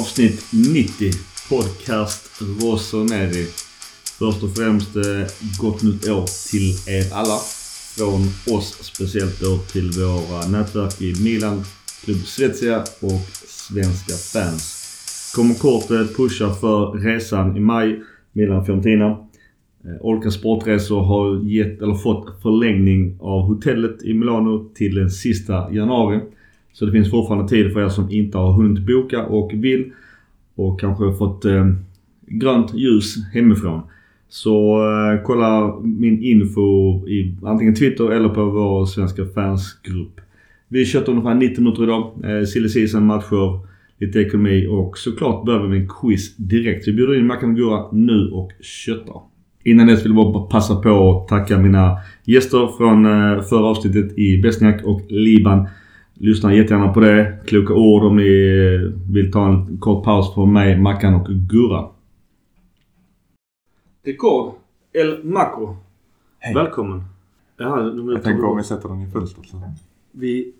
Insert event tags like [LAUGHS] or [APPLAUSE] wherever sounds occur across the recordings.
Avsnitt 90. Podcast Rossoneri. Först och främst eh, gott nytt år till er alla. Från oss speciellt då till våra nätverk i Milan, Klubb Svezia och svenska fans. Kommer kort pusha för resan i maj. Milan-Fiorentina. Eh, Olka Sportresor har gett, eller fått förlängning av hotellet i Milano till den sista januari. Så det finns fortfarande tid för er som inte har hunnit boka och vill. Och kanske fått eh, grönt ljus hemifrån. Så eh, kolla min info i antingen Twitter eller på vår svenska fansgrupp. Vi köttar ungefär 90 minuter idag. Eh, Silly season matcher, lite ekonomi och såklart börjar vi med en quiz direkt. Så vi bjuder in Mackan och Gurra nu och köttar. Innan dess vill jag bara passa på att tacka mina gäster från eh, förra avsnittet i Besniak och Liban. Lyssna jättegärna på det. Kloka ord om ni vill ta en kort paus från mig, Mackan och Gurra. Rekord El Macro. Hej. Välkommen. Jaha, nu Jag tänker om vi sätter den i fönstret. Vi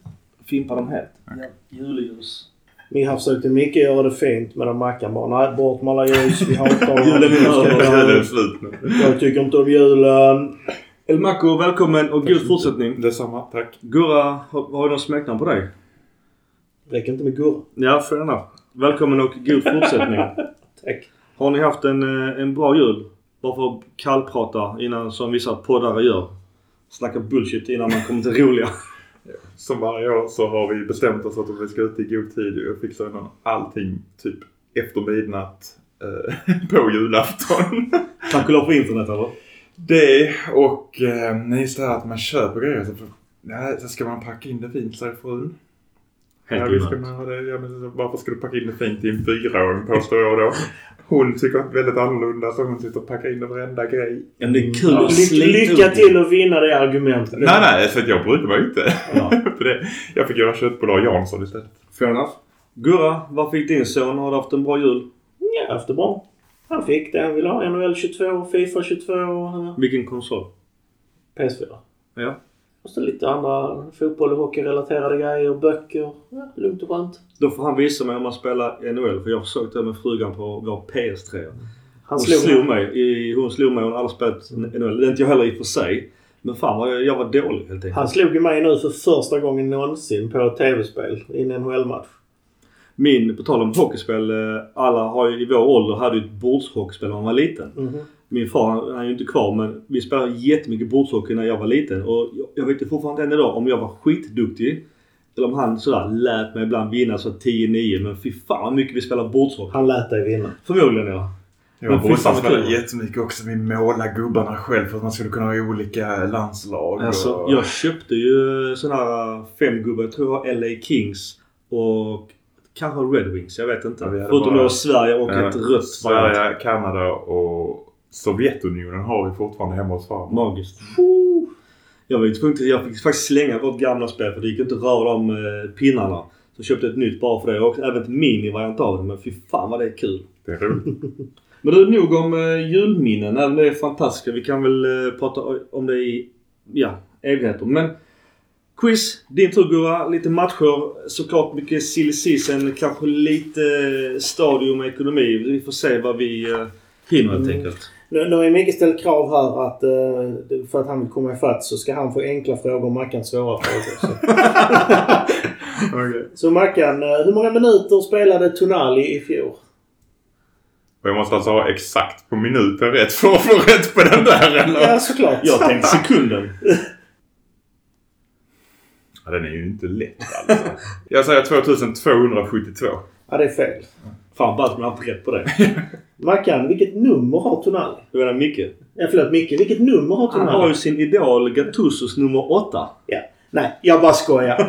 fimpar dem helt. Ja, juleljus. Vi har försökt mycket göra det fint medan Mackan bara nej bort med alla ljus. Vi hatar [LAUGHS] Julen är dem. över. Ska Julen är slut nu. Jag tycker inte om julen. El Macro, välkommen och god fortsättning. Detsamma, tack. Gurra, har, har du någon smeknamn på dig? Räcker inte med gurra. Ja, fair enough. Välkommen och god [LAUGHS] fortsättning. Tack. Har ni haft en, eh, en bra jul? Bara för att kallprata innan, som vissa poddare gör. Snacka bullshit innan man kommer till roliga. [LAUGHS] Som varje år så har vi bestämt oss att vi ska ut i god tid och fixa undan allting typ efter midnatt eh, [LAUGHS] på julafton. Tack och lov på internet eller? Det och eh, just det här att man köper grejer så, nej, så ska man packa in det fint, säger frun. Helt ja, visst ska man ha det. Ja, men varför ska du packa in det fint i en fyraåring påstår jag då. Hon tycker väldigt annorlunda så hon sitter och packar in det varenda grej. Ja, det är kul Ja. att Ly- lycka till att vinna det argumentet. Nej, nej, så att jag brydde mig inte. Ja. [LAUGHS] För det. Jag fick göra köttbullar Jansson istället. Fair enough. Gurra, vad fick din son? Har du haft en bra jul? Ja, jag har haft det bra. Han fick det han ville ha. NHL 22, Fifa 22 och eh, Vilken konsol? PS4. Ja. Och så lite andra fotboll och hockeyrelaterade grejer. Böcker. Ja, lugnt och skönt. Då får han visa mig hur man spelar NHL. För jag försökte det med frugan på vår PS3. Han Hon slog, slog mig. I, hon slog mig. Hon har aldrig spelat NHL. Det är inte jag heller i och för sig. Men fan vad jag, jag var dålig helt enkelt. Han slog ju mig nu för första gången någonsin på ett tv-spel i en NHL-match. Min, på tal om hockeyspel. eh, Alla har ju, i vår ålder hade ju ett bordshockeyspel när man var liten. Mhm. Min far han är ju inte kvar men vi spelade jättemycket bordshockey när jag var liten. Och jag, jag vet ju fortfarande än idag om jag var skitduktig. Eller om han sådär lät mig ibland vinna så 10-9. Men fy fan vad mycket vi spelade bordshockey. Han lät dig vinna. Förmodligen ja. Jag fy brorsan spelade jättemycket också. Vi målade gubbarna själv för att man skulle kunna ha olika landslag. Alltså, och... jag köpte ju såna här fem gubbar. Jag tror det var LA Kings och kanske Red Wings. Jag vet inte. Ja, Förutom bara- då Sverige och Ja, ett rött variant. Sverige, Kanada och Sovjetunionen har vi fortfarande hemma hos farmor. Magiskt. Jag var ju tvungen till, jag fick faktiskt slänga vårt gamla spel för det gick inte att röra de eh, pinnarna. Så jag köpte ett nytt bara för det. Och även ett mini-variant av det. Men fy fan vad det är kul. Det är roligt. [LAUGHS] Men du, nog om eh, julminnen. Även det är fantastiska. Vi kan väl eh, prata om det i, ja, evigheter. Men quiz. Din tur Gurra. Lite matcher. Såklart mycket silly season. Kanske lite eh, stadium och ekonomi. Vi får se vad vi eh, hinner helt Mm. enkelt. Nu, nu har ju Micke ställt krav här att eh, för att han vill komma ifatt så ska han få enkla frågor och Mackan svåra frågor. Så, [LAUGHS] Okej. så Mackan, eh, hur många minuter spelade Tonali i fjol? Och jag måste alltså ha exakt på minuten rätt för att få rätt på den där eller? Ja, såklart. Jag tänkte sekunden. [LAUGHS] Ja, den är ju inte lätt alltså. [LAUGHS] Jag säger 2272. Ja, det är fel. Fan bara att man har haft rätt på det. [LAUGHS] Mackan, vilket nummer har Tonali? Du menar Micke? Ja, förlåt Micke, vilket nummer har Han har Tonali? ju sin idol Gattusos nummer 8. Ja. Nej, jag bara skojar. [LAUGHS]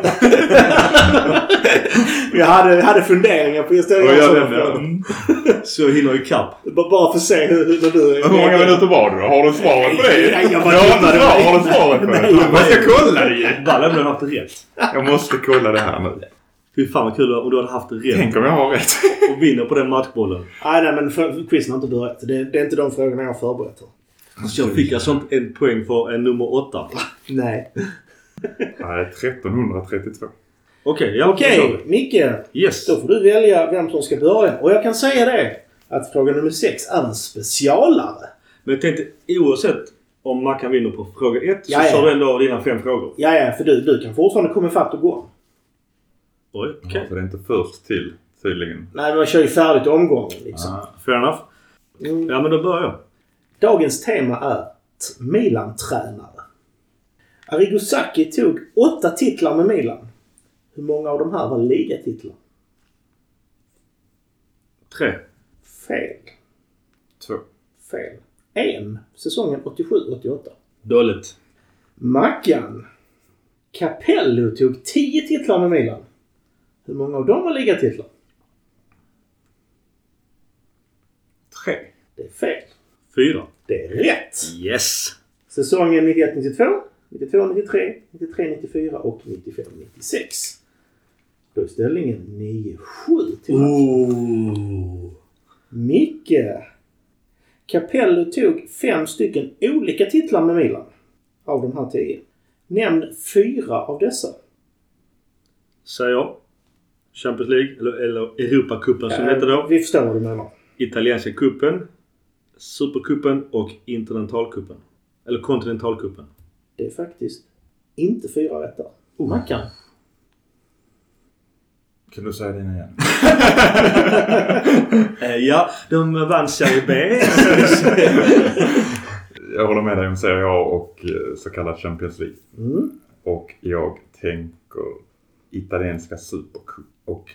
jag hade, hade funderingar på just det. Jag jag den där. Mm. [LAUGHS] Så jag hinner ikapp. Bara bara för att se hur, hur du... Hur många minuter var du då? Har du svaret på det? Nej, jag bara har inte svar. mig. Har du svaret på det? Jag Jag ska kolla det ju. Valle hade haft rätt. Jag måste kolla det här nu. Fy fan vad kul om du hade haft rätt Tänk om jag har rätt. [LAUGHS] och vinner på den matchbollen. Nej, nej, men för, quizen har inte börjat. Det, det är inte de frågorna jag har förberett. Så jag fick alltså inte en poäng för en nummer 8. Nej. Nej, 1332. Okej, ja. Okej, kör. Micke. Yes. Då får du välja vem som ska börja. Och jag kan säga det att fråga nummer sex är en specialare. Men jag tänkte oavsett om Mackan vinner på fråga ett så Ja, ja. sa du ändå dina fem frågor. Ja, ja, för du, du kan fortfarande komma ifatt och gå om. Oj, okej. Så det är inte först till tydligen. Nej, man kör ju färdigt omgången liksom. Ah, fair enough. Mm. Ja, men då börjar jag. Dagens tema är t- Milan-tränare. Arrigo Sacchi tog åtta titlar med Milan. Hur många av de här var ligatitlar? Tre. Fel. Två. Fel. En. Säsongen 87-88. Dåligt. Mackan. Capello tog 10 titlar med Milan. Hur många av dem var ligatitlar? Tre. Det är fel. Fyra. Det är rätt. Yes. Säsongen 91-92, 92-93, 93-94 och 95-96. Då är ställningen 9-7 till. Ooh. Micke. Capello tog fem stycken olika titlar med Milan. Av de här tio. Nämn fyra av dessa. Säger jag. Champions League, eller, eller Europacupen som det heter då. Vi förstår vad du menar. Italienska cupen, Supercupen och Interdentalcupen. Eller Kontinentalcupen. Det är faktiskt inte fyra rätt där. Mackan. Kan du säga dina igen? [LAUGHS] Eh, ja, de vann Serie B. [LAUGHS] Jag håller med dig om Serie A och eh, så kallad Champions League. Mm. Och jag tänker italienska Supercup och...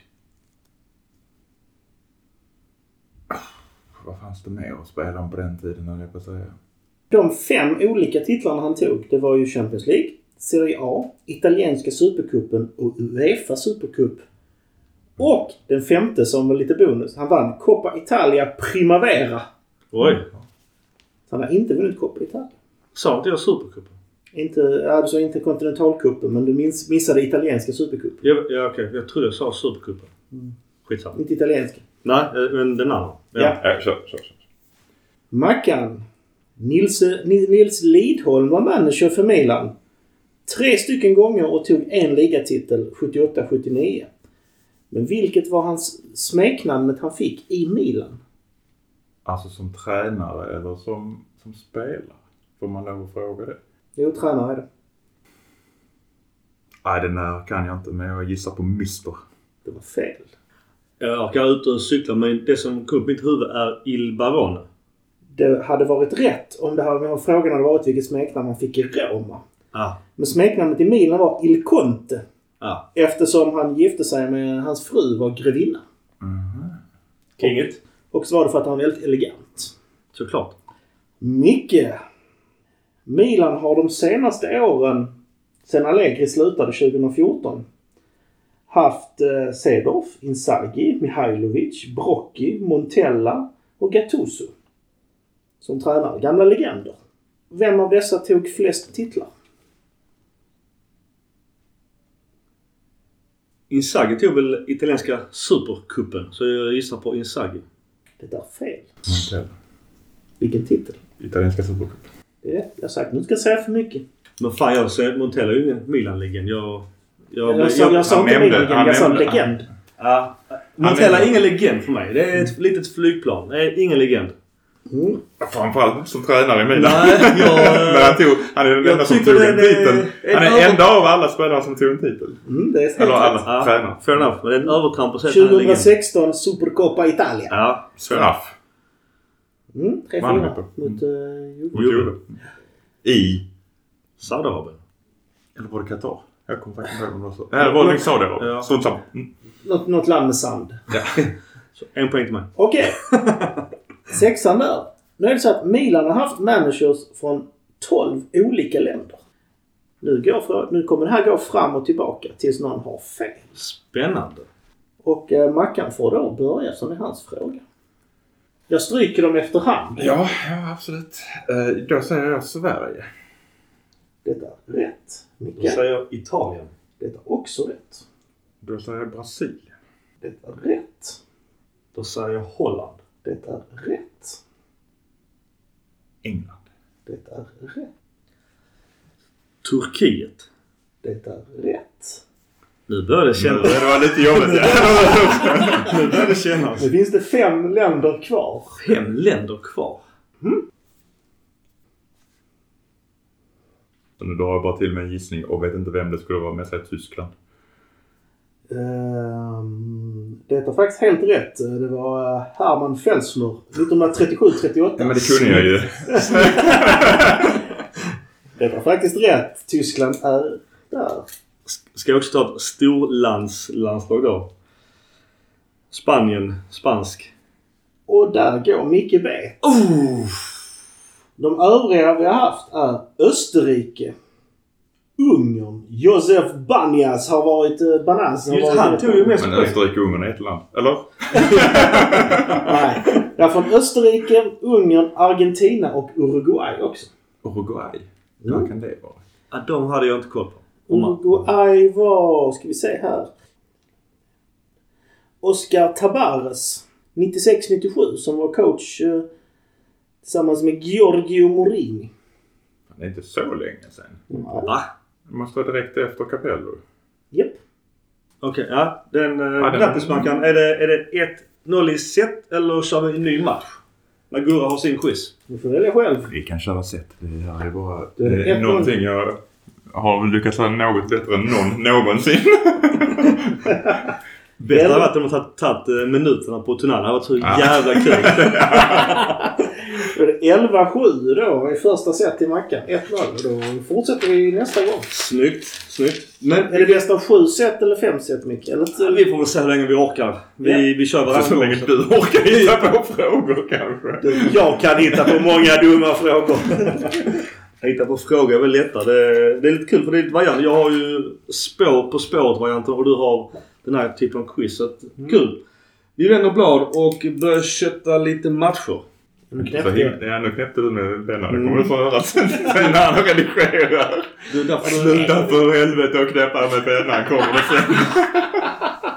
Ah, Vad fanns det mer att spela om på den tiden höll jag på säga. De fem olika titlarna han tog, det var ju Champions League, Serie A, Italienska Supercupen och Uefa Supercup. Och den femte som var lite bonus. Han vann Coppa Italia Primavera. Oj. Så han har inte vunnit Coppa Italia. Sa inte jag Supercupen? Inte, ja, du sa inte kontinentalcupen men du miss, missade italienska supercupen. Ja, ja okej. Jag trodde jag sa Supercupen. Skitsamma. Inte italienska. Nej, eh, men den andra. Ja. Ja, kör, kör, kör. Mackan. Nils, Ni- Nils Lidholm var manager för Milan. Tre stycken gånger och tog en ligatitel 78-79. Men vilket var hans smeknamnet han fick i Milan? Alltså som tränare eller som, som spelare? Får man lov att fråga det? Jo, tränare är det. Nej, den där kan jag inte men jag gissar på Mister. Det var fel. Jag kan ut och cykla men det som kom upp i mitt huvud är Il Barone. Det hade varit rätt om, det här, om frågan hade varit vilket smeknamn han fick i Roma. Ah. Men smeknamnet i Milan var Il Conte. Ah. Eftersom han gifte sig med hans fru var grevinna. Kinget. Och så var det för att han var väldigt elegant. Såklart. Micke. Milan har de senaste åren, sen Allegri slutade 2014, haft eh, Sedorf, Inzaghi, Mihailovic, Brocchi, Montella och Gattuso som tränare. Gamla legender. Vem av dessa tog flest titlar? Inzaghi tog väl italienska Supercupen. Så jag gissar på Inzaghi. Det är fel. Montella. Vilken titel? Italienska Supercup. Det är. Jag sagt nu ska jag säga för mycket. Men fan jag säger Montella är ju ingen Milan-legend. Jag... Jag, Jag sa, jag sa inte Milan-legend, jag sa legend. Ja. Montella är ingen legend för mig. Det är ett litet flygplan. Det är ingen legend. Mm. Framförallt som tränare i Milan. Nej, jag- [LAUGHS] Men han, tog, han är den enda som tog en titel. Han en är över- enda av alla spelare som tog en titel. Mm, det är Eller alla Ja, tränare. fair enough. Men det är ett övertramp att säga att han är en legend. 2016 Supercoppa Italia. Ja. Fair enough. Mm, 3-4 Vann vi på. mot uh, Juve. I... Saudiarabien. Eller var det Qatar? Jag kommer faktiskt inte ihåg om det var så. Det var nog Saudiarabien. Ja. Strunt samma. Mm. Något, land med sand. [LAUGHS] Så en poäng till mig. Okej. [LAUGHS] Sexan där. Nu är det så att Milan har haft managers från 12 olika länder. Nu, går för, nu kommer det här gå fram och tillbaka tills någon har fel. Spännande. Och eh, Mackan får då börja som är hans fråga. Jag stryker dem efterhand. Ja, ja absolut. Eh, då säger jag Sverige. Detta är rätt. Då Micke. säger jag Italien. Detta är också rätt. Då säger jag Brasilien. Detta är rätt. Då säger jag Holland. Detta är rätt. England. Detta är rätt. Turkiet. Detta är rätt. Nu börjar det kännas. det var lite jobbigt. Ja. [LAUGHS] Nu börjar det kännas. Nu finns det fem länder kvar. Fem länder kvar. Så nu drar jag bara till med en gissning och vet inte vem det skulle vara, men jag säger Tyskland. Ehm, det är faktiskt helt rätt. Det var Hermann Felsner 1937-38. Ja, men det kunde jag ju. [LAUGHS] Det var faktiskt rätt. Tyskland är där. Ska jag också ta ett storlandslandslag då? Spanien. Spansk. Och där går Micke B. Oh! De övriga vi har haft är Österrike. Ungern. Josef Banjas har varit... Uh, Banaz har Just varit han tog ju mest Men poäng. Österrike och Ungern är ett land. Eller? [LAUGHS] Nej. Det är från Österrike, Ungern, Argentina och Uruguay också. Uruguay. Mm. Vad kan det vara? Ja, de hade jag inte koll på. Uruguay var... Ska vi se här. Oscar Tabares. 96-97 som var coach eh, tillsammans med Giorgio Morini. Det är inte så länge sedan. Va? Måste vara direkt efter Capello. Japp. Okej, ja. Den, Ja, ja, den- grattis Mackan. Är det, är det 1-0 i set eller kör vi en ny match? När Gurra har sin quiz. Du får välja själv. Vi kan köra set. Det här är bara... Det är Det är någonting jag har lyckats ha något bättre än någon någonsin. Eller- hade varit om de tagit, eh, minuterna på tunneln. Det hade varit så jävla kul. [LAUGHS] Då är det 11-7 då i första set till Mackan. 1-0. Och Då fortsätter vi nästa gång. snyggt, snyggt. Men Är det bäst av 7 set eller 5 set Micke? Eller Ja, vi får väl se hur länge vi orkar. Vi, Ja. vi kör Så, varannan så länge du orkar hitta på frågor kanske. Jag kan hitta på många dumma frågor. [LAUGHS] Hitta på frågor är väl lättare. Det, det är lite kul för det är lite variant. Jag har ju spår på spåret-varianten och du har den här typen av quiz. Så att, Kul! Vi vänder blad och börjar kötta lite matcher. Nu Så knäppte himla, jag. ja, nu knäppte du med pennan. Det kommer du få höra sen när han redigerar. Det är därför du, Sluta för helvete och knäppa med pennan kommer det sen.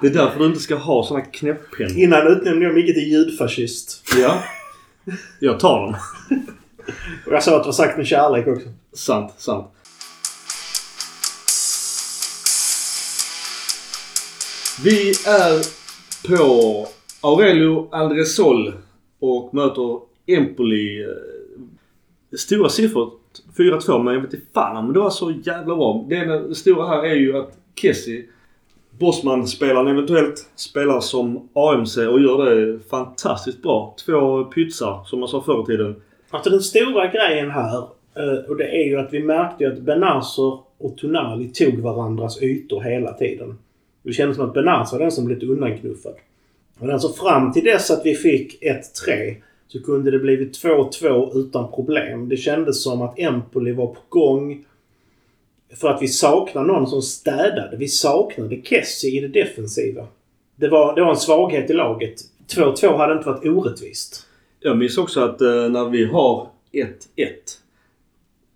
det är därför du inte ska ha såna knäpppennor. Innan utnämnde jag Micke till ljudfascist. Ja. Jag tar dem. Och jag sa att det var sagt med kärlek också. Sant, sant. Vi är på Aurelio Andresol och möter Empoli. Eh, Stora siffror. 4-2 men jag vet inte fan om det var så jävla bra. Det stora här är ju att Kessie, Bosman-spelaren eventuellt, spelar som AMC och gör det fantastiskt bra. Två pytsar som man sa förr i tiden. Alltså den stora grejen här eh, och det är ju att vi märkte ju att Benazer och Tonali tog varandras ytor hela tiden. Det kändes som att Benazer var den som blev undanknuffad. Men alltså fram till dess att vi fick 1-3 så kunde det blivit 2-2 utan problem. Det kändes som att Empoli var på gång för att vi saknade någon som städade. Vi saknade Kessie i det defensiva. Det var, det var en svaghet i laget. 2-2 hade inte varit orättvist. Jag minns också att eh, när vi har 1-1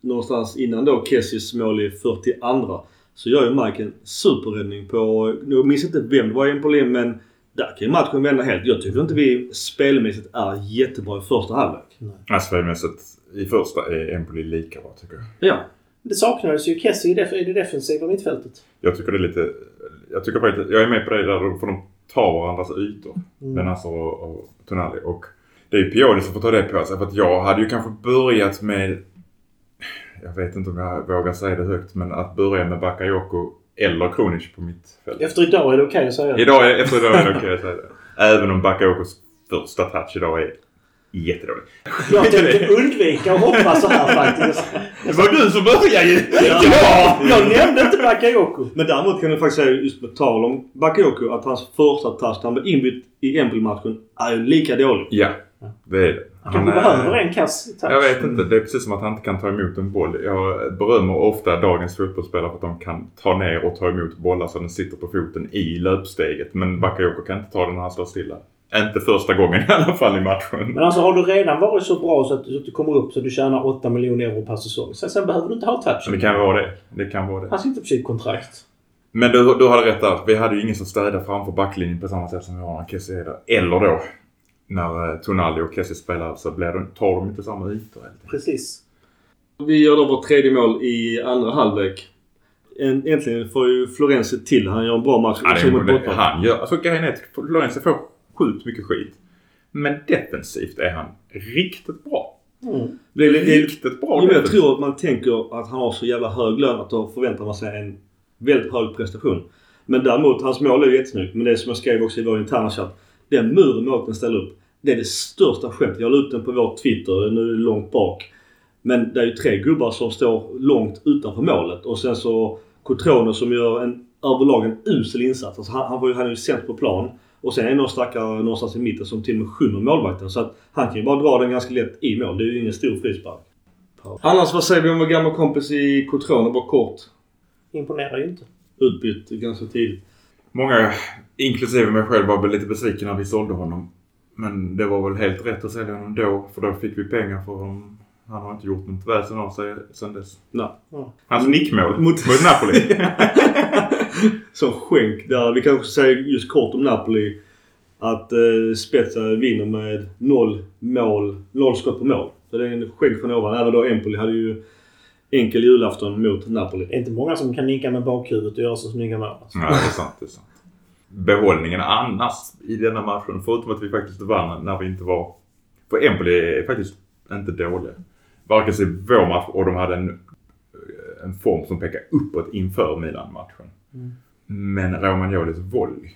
någonstans innan då Kessies mål i 42 så gör ju Mike en superräddning på, jag minns inte vem det var i Empoli men där kan ju matchen vända helt. Jag tycker inte vi spelmässigt är jättebra i första halvlek. Alltså spelmässigt i första är Empoli lika bra tycker jag. Ja. Det saknades ju Kessie i det defensiva mittfältet. Jag tycker det är lite... Jag tycker faktiskt... Jag är med på det där för de tar varandras ytor. Mm. Benazer och, och Tonali. Och det är ju Pioli som får ta det på sig. För att jag hade ju kanske börjat med... Jag vet inte om jag vågar säga det högt men att börja med Bakayoko eller Kronic på mitt fält. Efter idag är det okej att säga det. Idag, är- efter idag är det okej att säga det. Även om Bakayokos första touch idag är jättedålig. Jag tänkte undvika att hoppa så här faktiskt. Det var du som började ju! Ja! Jag nämnde inte Bakayoko. Men däremot kan du faktiskt säga just med tal om Bakayoko att hans första touch han blev inbytt i Empoli-matchen är ju lika dålig. Ja, det är det. Men, behöver eh, en kass touch. Jag vet inte. Det är precis som att han inte kan ta emot en boll. Jag berömmer ofta dagens fotbollsspelare för att de kan ta ner och ta emot bollar så den sitter på foten i löpsteget. Men Bakayoko kan inte ta den när han står stilla. Inte första gången [LAUGHS] i alla fall i matchen. Men alltså har du redan varit så bra så att, så att du kommer upp så att du tjänar 8 miljoner euro per säsong. Sen, sen behöver du inte ha touch. Men det kan vara det. Det kan vara det. Han sitter på sitt kontrakt. Men du, du hade rätt där. Vi hade ju ingen som städade framför backlinjen på samma sätt som vi har när Kessie. Eller då när eh, Tonali och Kessie spelar så blir de, tar de inte samma ytor. Precis. Vi gör då vårt tredje mål i andra halvlek. en, äntligen får ju Florenzi till. Han gör en bra match. Är, borta. han gör... Alltså grejen är att Florenzi får sjukt mycket skit. Men defensivt är han riktigt bra. Mm. Det är, det Riktigt bra Jo, jag defensivt. tror att man tänker att han har så jävla hög lön att då förväntar man sig en väldigt hög prestation. Men däremot, hans mål är ju jättesnyggt. Men det är som jag skrev också i vår interna chatt. Den muren målvakten ställer upp. Det är det största skämtet. Jag la ut den på vår Twitter. Nu är det långt bak. Men det är ju tre gubbar som står långt utanför målet. Och sen så Cotrone som gör en överlag en usel insats. Alltså han, han, var ju, han är ju sämst på plan. Och sen är det någon stackare någonstans i mitten som till och med skymmer målvakten. Så att han kan ju bara dra den ganska lätt i mål. Det är ju ingen stor frispark. Annars vad säger vi om vår gamla kompis i Cotrone? Bara kort. Imponerar ju inte. Utbytt ganska tidigt. Många, inklusive mig själv, var väl lite besvikna när vi sålde honom. Men det var väl helt rätt att sälja honom då. För då fick vi pengar för honom. Han har inte gjort något väsen av sig sen dess. Nej. Hans nickmål Mot- mot, Napoli. [LAUGHS] Som skänk där. Vi kan också säga just kort om Napoli. Att eh, Spezia vinner med noll mål, noll skott på mål. Så det är en skänk från ovan. Även då Empoli hade ju enkel julafton mot Napoli. Det är inte många som kan nicka med bakhuvudet och göra så snygga mål. Nej, det är sant. Det är sant. Behållningen annars i denna matchen, förutom att vi faktiskt vann när vi inte var... För Empoli är faktiskt inte dåliga. Varken i vår match och de hade en, en form som pekar uppåt inför Milan-matchen. Mm. Men Romagnolis volley.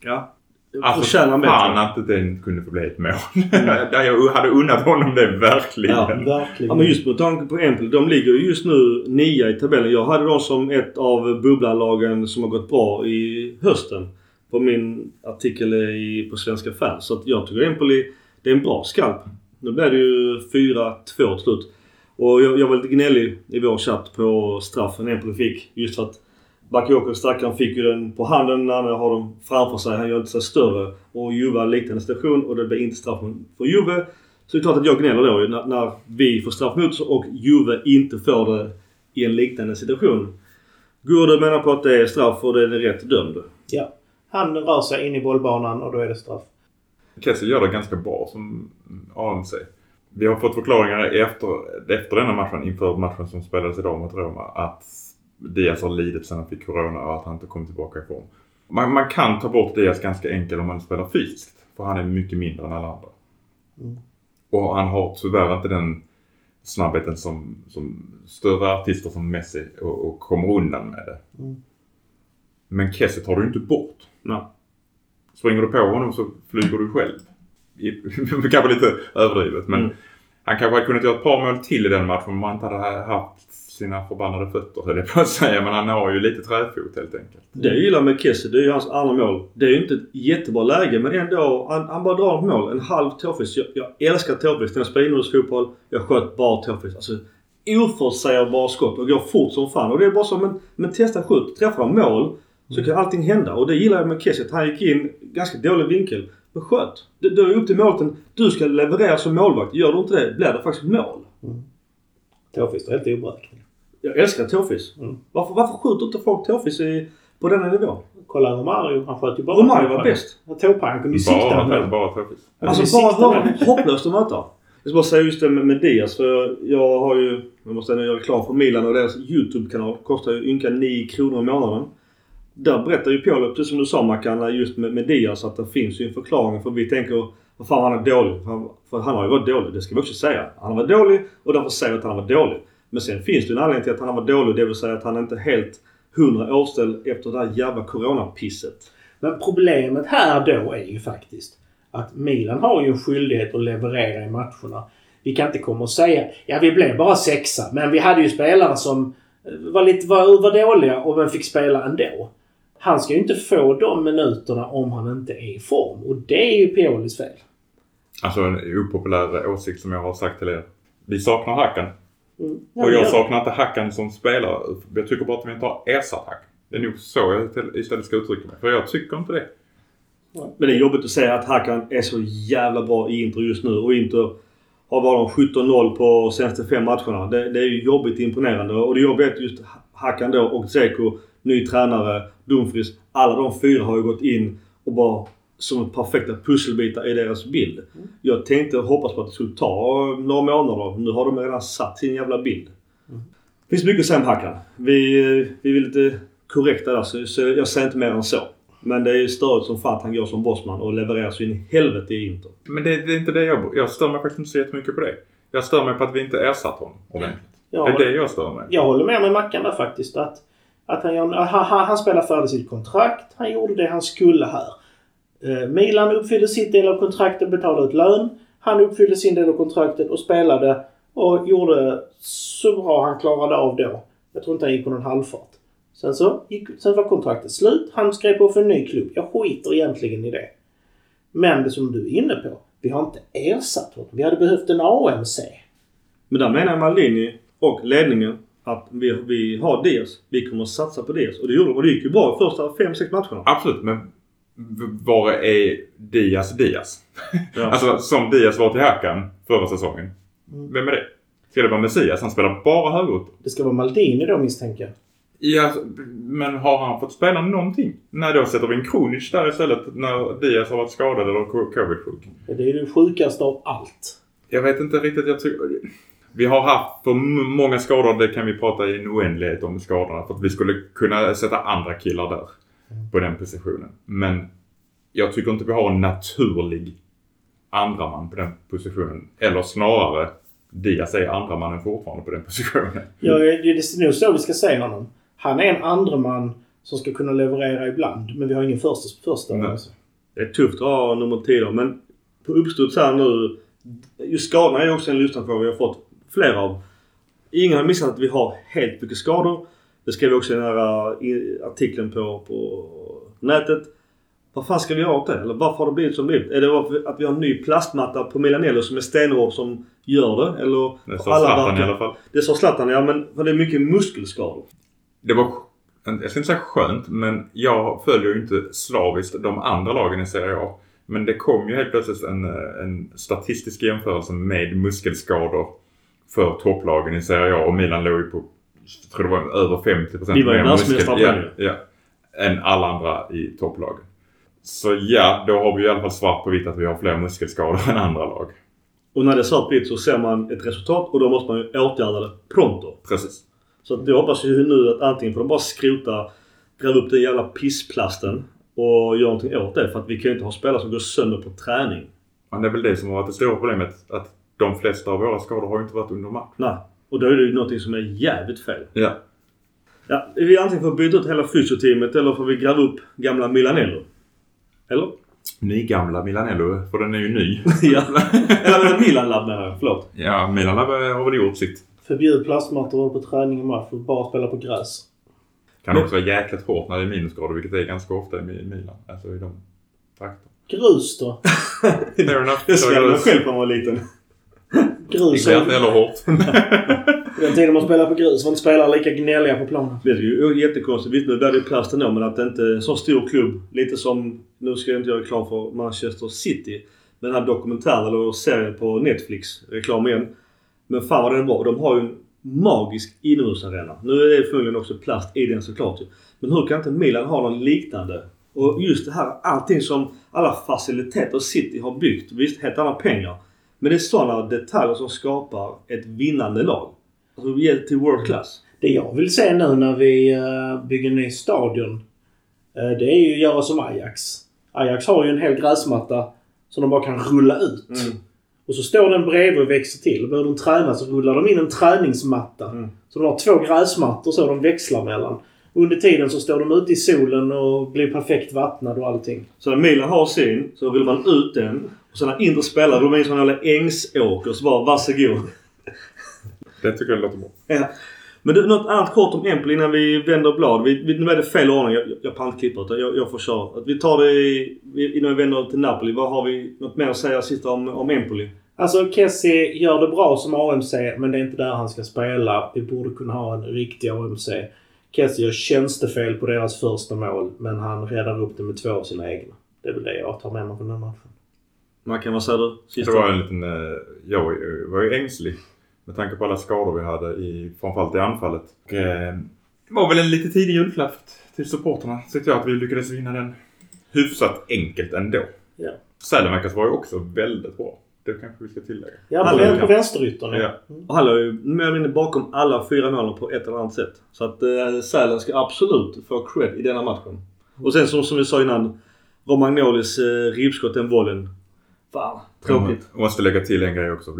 Ja. Alltså Förtjänar bättre. fan att inte den kunde få bli ett mål. [LAUGHS] Jag hade unnat honom det verkligen. Ja. Verkligen. Ja men just med tanke på Empoli. De ligger ju just nu nia i tabellen. Jag hade dem som ett av bubblanlagen som har gått bra i hösten. På min artikel i, på Svenska fans. Så att jag tycker Empoli, det är en bra skalp. Nu blev det ju 4-2 till slut. Och jag, jag var lite gnällig i vår chatt på straffen Empoli fick. Just för att Bakayoko stackaren fick ju den på handen när han har den framför sig. Han gör inte sig större. Och Juve hade liknande situation och det blev inte straff för Juve. Så det är klart att jag gnäller då när, när vi får straff mot oss och Juve inte får det i en liknande situation. Gurde menar på att det är straff och det är rätt dömd. Ja. Han rör sig in i bollbanan och då är det straff. Kessel gör det ganska bra som ANC. Vi har fått förklaringar efter, efter denna matchen, inför matchen som spelades idag mot Roma, att Diaz har lidit sedan han fick corona och att han inte kom tillbaka i form. Man, man kan ta bort Diaz ganska enkelt om man spelar fysiskt. För han är mycket mindre än alla andra. Mm. Och han har tyvärr inte den snabbheten som, som större artister som Messi och, och kommer undan med det. Mm. Men Kessie tar du inte bort. Nej. Springer du på honom så flyger du själv. [LAUGHS] Kanske lite överdrivet men Mm. han kanske hade kunnat göra ett par mål till i den matchen om han inte hade haft sina förbannade fötter höll jag på att säga. Men han har ju lite träfot helt enkelt. Det jag gillar med Kessie, det är ju hans andra mål. Det är ju inte ett jättebra läge men ändå. Han, han bara drar ett mål. En halv tårfis. Jag, jag älskar tårfis. När jag spelar inomhusfotboll. Jag sköt bara tårfis. Alltså oförutsägbara skott och går fort som fan. Och det är bara så, men, men testa skjut. Träffar de mål så kan allting hända. Och det gillar jag med Kessie. Att han gick in ganska dålig vinkel. Men sköt. Det, det är upp till målvakten. Du ska leverera som målvakt. Gör du inte det blir det faktiskt mål. Tåfist är helt oberäknelig. Jag älskar tårfis. Mm. Varför, varför skjuter inte folk tårfis i, på denna nivå? Kolla Romario. Han sköt ju bara Romario var bäst. Tåpang. Han kunde ju sikta Bara, den. Han Alltså bara den. hopplöst att möta. Jag ska bara säga just det med, med Diaz. För jag, jag har ju, jag måste ändå göra reklam för Milan och deras YouTube-kanal. Kostar ju ynka 9 kronor i månaden. Där berättar ju Piolo, precis som du sa Mackan, just med, med Diaz att det finns ju en förklaring. För vi tänker, vad fan han är dålig. För han, för han har ju varit dålig, det ska vi också säga. Han har varit dålig och därför säger vi att han var dålig. Men sen finns det en anledning till att han har varit dålig. Det vill säga att han inte är helt hundra årställd efter det där jävla coronapisset. Men problemet här då är ju faktiskt att Milan har ju en skyldighet att leverera i matcherna. Vi kan inte komma och säga ja vi blev bara sexa men vi hade ju spelare som eh, var, lite, var, var dåliga och men fick spela ändå. Han ska ju inte få de minuterna om han inte är i form och det är ju Piolis fel. Alltså en opopulär åsikt som jag har sagt till er. Vi saknar Hackan. Mm. Och jag det. saknar inte Hackan som spelare. Jag tycker bara att vi inte har ersatt Hackan. Det är nog så jag istället ska uttrycka mig. För jag tycker inte det. Men det är jobbigt att säga att Hakan är så jävla bra i Inter just nu. Och Inter har varit 17-0 på senaste fem matcherna. Det, det är ju jobbigt imponerande. Och det jobbiga är att just Hakan då och Zeko, ny tränare, Dumfries. Alla de fyra har ju gått in och bara som perfekta pusselbitar i deras bild. Jag tänkte och hoppas på att det skulle ta några månader. Nu har de redan satt sin jävla bild. Det finns mycket att säga om Hakan. Vi, eh, vi är lite korrekta där så, så jag säger inte mer än så. Men det är ju störigt som fan att han går som bossman och levererar så in i helvete i Inter. Men det, det är inte det jag... Jag stör mig faktiskt inte så jättemycket på det. Jag stör mig på att vi inte ersatt honom ordentligt. Ja, det är det jag stör mig. Jag håller med med Mackan där faktiskt. Att, att han, han, han, han spelar färdigt sitt kontrakt. Han gjorde det han skulle här. Eh, Milan uppfyllde sitt del av kontraktet, betalade ut lön. Han uppfyllde sin del av kontraktet och spelade och gjorde så bra han klarade av då. Jag tror inte han gick på någon halvfart. Sen så gick, sen var kontraktet slut. Han skrev på för en ny klubb. Jag skiter egentligen i det. Men det som du är inne på. Vi har inte ersatt honom. Vi hade behövt en AMC. Men där menar Maldini och ledningen att vi, vi har Diaz. Vi kommer att satsa på Diaz. Och det gjorde de. Och det gick ju bra första 5-6 matcherna. Absolut, men var är Diaz Diaz? Ja. [LAUGHS] Alltså som Diaz var till Hakan förra säsongen. Vem är det? Ska det vara Messias? Han spelar bara högerut. Det ska vara Maldini då misstänker jag. Ja, men har han fått spela någonting? Nej, då sätter vi en Kronic där istället när Diaz har varit skadad eller co- covid-sjuk. Det är det sjukaste av allt. Jag vet inte riktigt. Jag tycker... Vi har haft för många skador. Det kan vi prata i en oändlighet om skadorna. För att vi skulle kunna sätta andra killar där. På den positionen. Men jag tycker inte vi har en naturlig andra man på den positionen. Eller snarare Diaz är andra mannen fortfarande på den positionen. Ja, det är nog så vi ska se honom. Han är en andre man som ska kunna leverera ibland. Men vi har ingen första. första Nej. alltså. Det är tufft att ha nummer 10 då, men på uppstuds här nu. Just skadorna är också en lyssnarfråga vi har fått flera av. Ingen har missat att vi har helt mycket skador. Det skrev vi också i den här i- artikeln på, på nätet. Vad fan ska vi göra åt det? Eller varför har det blivit som det blivit? Är det att vi har en ny plastmatta på Milanello som är stenhård som gör det? Eller? Det sa Zlatan i alla fall. Det sa Zlatan ja, men för det är mycket muskelskador. Det var, jag ska inte säga skönt, men jag följer ju inte slaviskt de andra lagen i Serie A. Men det kom ju helt plötsligt en, eh, en statistisk jämförelse med muskelskador för topplagen i Serie A och Milan låg ju på, jag tror det var över 50 procent Vi var ju världsmästare ja, ja, än alla andra i topplagen. Så ja, då har vi i alla fall svart på vitt att vi har fler muskelskador än andra lag. Och när det är svart på vitt så ser man ett resultat och då måste man ju åtgärda det pronto. Precis. Så att jag hoppas ju nu att antingen får de bara skrota, gräva upp den jävla pissplasten och göra någonting åt det. För att vi kan ju inte ha spelare som går sönder på träning. Men det är väl det som har varit det stora problemet. Att de flesta av våra skador har ju inte varit under match. Nej. Och då är det ju någonting som är jävligt fel. Ja. Ja, vi antingen får byta ut hela fysioteamet eller får vi gräva upp gamla Milanello. Eller? Nygamla Milanello, för den är ju ny. [LAUGHS] ja. Eller Milan Lab menar jag. Förlåt. Ja, Milan har väl gjort sitt. Förbjud plastmattor på träning och match och bara spela på gräs. Kan också vara jäkligt hårt när det är minusgrader, vilket det är ganska ofta i Mi- Milan. Alltså i de trakterna. Grus då? [LAUGHS] Fair enough. Jag skrämde mig själv när man var liten. Grus. Inte heller hårt. [LAUGHS] Den tiden man spelade på grus var inte spelare lika gnälliga på planen. Det är ju jättekonstigt. Visst nu blir det ju plast ändå men att det inte är en så stor klubb. Lite som, nu ska jag inte göra reklam för Manchester City. Men den här dokumentären eller serien på Netflix. Reklam igen. Men fan vad den är bra. De har ju en magisk inomhusarena. Nu är det förmodligen också plast i den såklart. Men hur kan inte Milan ha någon liknande? Och just det här allting som alla faciliteter City har byggt. Visst, helt andra pengar. Men det är sådana detaljer som skapar ett vinnande lag. Alltså till world class. Det jag vill se nu när vi eh, bygger en ny stadion. eh, det är ju att göra som Ajax. Ajax har ju en hel gräsmatta som de bara kan rulla ut. Mm. Och så står den bredvid och växer till. Behöver de träna så rullar de in en träningsmatta. Mm. Så de har två gräsmattor så de växlar mellan. Under tiden så står de ute i solen och blir perfekt vattnade och allting. Så när Milan har sin så vill man ut den. Och sen när Inter spelar då är det en sån jävla ängsåker så bara varsågod. Det tycker jag låter bra. Ja. Men du, något annat kort om Empoli innan vi vänder blad. Vi, vi, nu är det fel ordning. Jag, jag pallar inte klippa utan jag, jag får köra. Att vi tar det i, vi- innan vi vänder till Napoli. Vad har vi något mer att säga sista om, om Empoli? Alltså Kessie gör det bra som AMC men det är inte där han ska spela. Vi borde kunna ha en riktig AMC. Kessie gör tjänstefel på deras första mål men han räddar upp det med två av sina egna. Det är väl det jag tar med mig från den matchen. Man kan vad säger du? Sista. Det var en liten... eh, Jag var ju- ängslig. Med tanke på alla skador vi hade i, framförallt i anfallet. Och, eh, det var väl en lite tidig julklapp till supporterna. Tyckte jag att vi lyckades vinna den hyfsat enkelt ändå. Ja. Sälenverkas var ju också väldigt bra. Det kanske vi ska tillägga. Ja, Han på, är- på vänsteryttern. Ja. Och han låg ju mer eller mindre bakom alla fyra målen på ett eller annat sätt. Så att eh, Sälen ska absolut få cred i denna matchen. Och sen som, som vi sa innan. Romagnolis eh, ribbskott den bollen. Fan, tråkigt. Jag måste lägga till en grej också.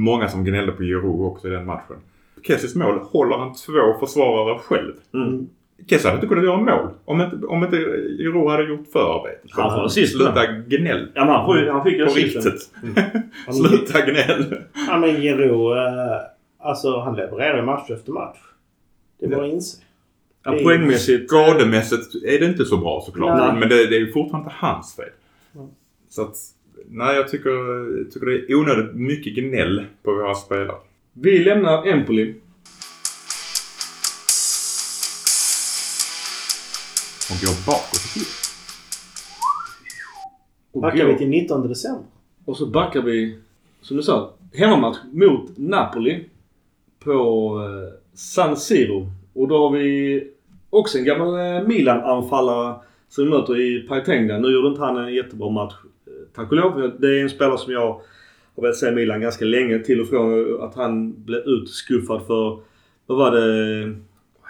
Många som gnällde på Giroud också i den matchen. Kessis mål håller han två försvarare själv. Mm. Kessie hade inte kunnat göra mål om inte, om inte Giroud hade gjort förarbetet. Han får assist, Sluta gnäll. Ja men han, får han fick ju På assisten. riktigt. Han, [LAUGHS] Sluta gnäll. ja, men Giroud, eh, alltså han levererar ju match efter match. Det är bara att inse. Ja, poängmässigt. Skademässigt är det inte så bra såklart. Nej. Men det, det är ju fortfarande inte hans fel. Mm. Så att, nej jag tycker, tycker det är onödigt mycket gnäll på våra spelare. Vi lämnar Empoli. Och går bakåt i tiden. Backar vi till 19 december. och så backar vi, som du sa, hemmamatch mot Napoli. På eh, San Siro. Och då har vi också en gammal eh, Milan-anfallare som vi möter i Paitengda. Nu gjorde inte han en jättebra match. Tack och lov. Det är en spelare som jag har velat se Milan ganska länge. Till och från att han blev utskuffad för, vad var det?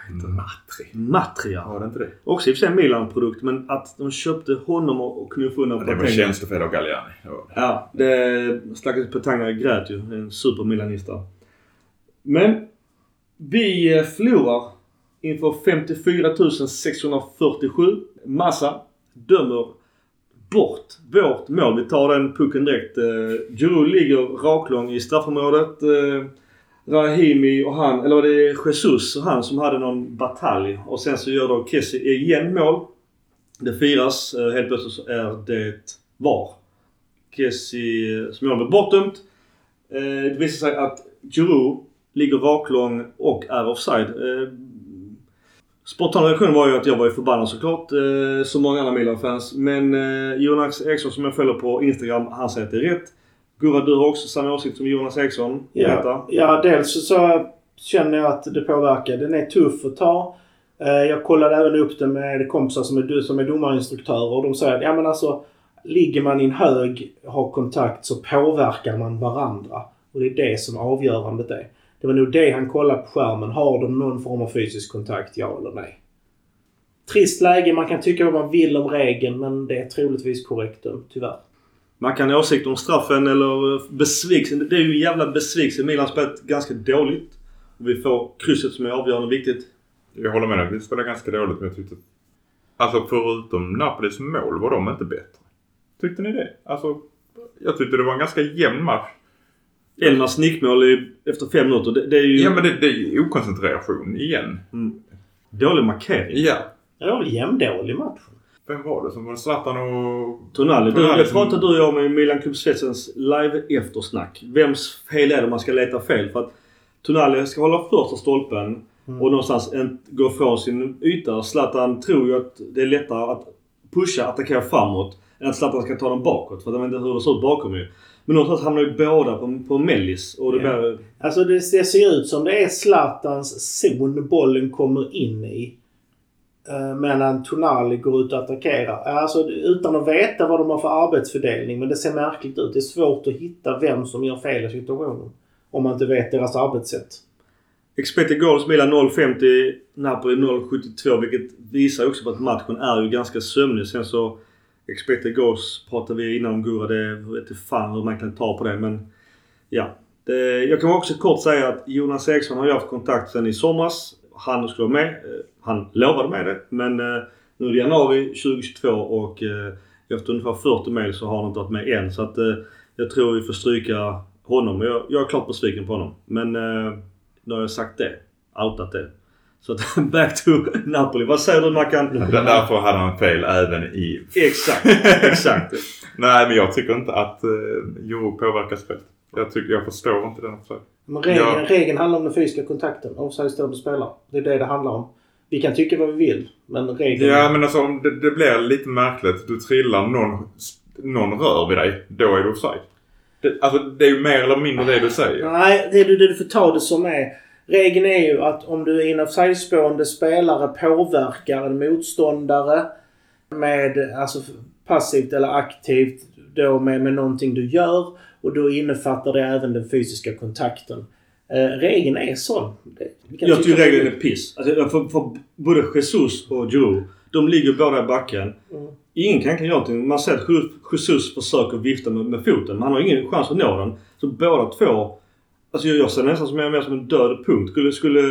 Matri. Matria. Var det inte det? Också i och för sig en Milan-produkt men att de köpte honom och knuffade undan Ja, det var tjänstefel av Galliani. Ja, det stackars Petagna grät ju. En supermilanista. Men vi eh, förlorar inför 54 647. Massa dömer bort vårt mål. Vi tar den pucken direkt. Eh, Giroud ligger raklång i straffområdet. Eh, Rahimi och han, eller det är Jesus och han som hade någon batalj. Och sen så gör då Kessie igen mål. Det firas. Eh, helt plötsligt så är det VAR. Kessie eh, som jag blev bortdömt. Eh, det visar sig att Giroud ligger raklång och är offside. Eh, spontana reaktionen var ju att jag var ju förbannad såklart. Eh, som många andra Milan-fans. Men eh, Jonas Eriksson som jag följer på Instagram, han säger att det är rätt. Gurra, du har också samma åsikt som Jonas Eriksson. Ja, ja, dels så känner jag att det påverkar. Den är tuff att ta. Eh, Jag kollade även upp det med kompisar som är, som är domarinstruktörer och de säger att ja men alltså ligger man i en hög, har kontakt så påverkar man varandra. Och det är det som avgörandet är. Det var nog det han kollade på skärmen. Har de någon form av fysisk kontakt, ja eller nej? Trist läge. Man kan tycka vad man vill om regeln men det är troligtvis korrekt dömt, tyvärr. Man kan ha åsikt om straffen eller besvikelsen. Det är ju en jävla besvikelse. Milan spelat ganska dåligt. Vi får krysset som är avgörande viktigt. Jag håller med dig. Vi spelade ganska dåligt men jag tyckte... Alltså förutom Napolis mål var de inte bättre. Tyckte ni det? Alltså, jag tyckte det var en ganska jämn match. Elmas nickmål är- efter fem minuter. Det, det är ju Ja men det, det är ju okoncentration igen. dålig markering. Ja. Det var väl jämndålig match. Vem var det som var? Zlatan och... Tonali. Du, Tonali det som- pratade du och jag om i Milan Club Svetsens live eftersnack. Vems fel är det man ska leta fel? För att Tonali ska hålla första stolpen och någonstans en, gå från sin yta. Zlatan tror ju att det är lättare att pusha, attackera framåt än att Zlatan ska ta den bakåt. För att han vet inte hur det ser ut bakom ju. Men någonstans hamnar ju båda på, på mellis. Och det Ja. blir... Alltså det, det ser ut som det är Zlatans zon bollen kommer in i. Eh, Medan Tonali går ut och attackerar. Alltså utan att veta vad de har för arbetsfördelning. Men det ser märkligt ut. Det är svårt att hitta vem som gör fel i situationen. Om man inte vet deras arbetssätt. Expected goals Milan 0,50, Napoli 0,72 vilket visar också på att matchen är ju ganska sömnig. Sen så expected goals pratade vi innan om Gurra. Det vete inte fan hur man kan ta på det men ja. Det, jag kan också kort säga att Jonas Eriksson har ju haft kontakt sedan i somras. Han skulle vara med. Eh, han lovade med det men eh, nu är det januari 2022 och eh, efter ungefär 40 mejl så har han inte varit med än. Så att jag tror vi får stryka honom. Jag, jag är klart besviken på honom. Men nu har jag sagt det. Outat det. Så att [LAUGHS] back to Napoli. Vad säger du Mackan? Den därför hade han fel även i... Exakt, exakt. [LAUGHS] Nej men jag tycker inte att uh, Euro påverkar spelet. Jag, tycker, jag förstår inte den också. Men regeln, Ja. regeln handlar om den fysiska kontakten. Offside står du spelar. Det är det det handlar om. Vi kan tycka vad vi vill. Men regeln... Ja men alltså om det, det blir lite märkligt. Du trillar någon, någon rör vid dig. Då är du offside. Det, alltså det är ju mer eller mindre det du säger. Nej, det, du- det du får ta det som är. Regeln är ju att om du är en offside-spående spelare påverkar en motståndare med alltså passivt eller aktivt. då med, med någonting du gör och då innefattar det även den fysiska kontakten. Eh, regeln är sån. Jag tycker regeln är piss. Alltså, för, för både Jesus och Giroud, de ligger båda i backen. Mm. Ingen kan kan göra någonting. Man ser att Jesus försöker vifta med, med foten, men han har ingen chans att nå den. Så båda två... Alltså jag, jag ser det nästan som, mer som en död punkt. Skulle... skulle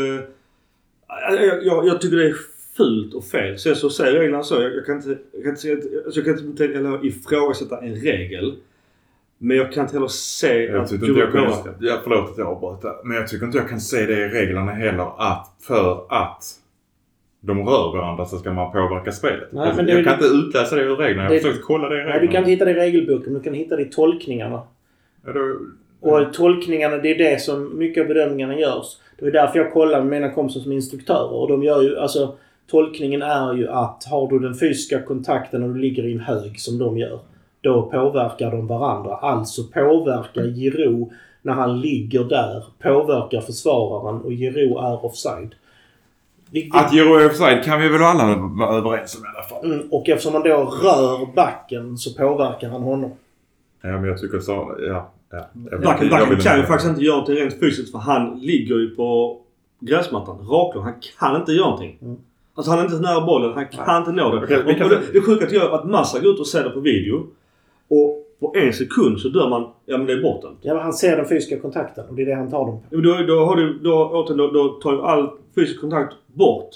jag, jag, jag tycker det är fult och fel. Sen så säger reglerna så. Jag, jag kan inte... Jag kan inte, alltså, jag kan inte eller ifrågasätta en regel. Men jag kan inte heller se Jag att tycker inte jag kan... Ja, förlåt att jag avbröt där. Men jag tycker inte jag kan se det i reglerna heller att för att de rör varandra så ska man påverka spelet. Nej, jag men det- jag kan inte utläsa det ur reglerna. Jag har det- försökt kolla det i reglerna. Nej, du kan inte hitta det i regelboken. Du kan hitta det i tolkningarna. Ja, då, Och tolkningarna, det är det som mycket av bedömningarna görs. Det är därför jag kollar med mina kompisar som instruktörer. Och de gör ju, alltså tolkningen är ju att har du den fysiska kontakten och du ligger i en hög som de gör. Då påverkar de varandra. Alltså påverkar Giro när han ligger där, påverkar försvararen och Giro är offside. Vi- vi- Att Giro är offside kan vi väl alla vara överens om i alla fall. Mm, och eftersom man då rör backen så påverkar han honom. Ja, men jag tycker så. Ja. Ja. Backen, kan ju faktiskt inte göra någonting rent fysiskt för han ligger ju på gräsmattan. Raklång. Han kan inte göra någonting. Mm. Alltså han är inte nära bollen. Han kan inte nå den. Och, och det, det sjuka är att Massa går ut och ser det på video. Och på en sekund så dör man. Ja men det är bortdömt. Ja, men han ser den fysiska kontakten och det är det han tar dem på. Ja, men Då, då, har du, då, återigen, då, då tar ju all fysisk kontakt bort.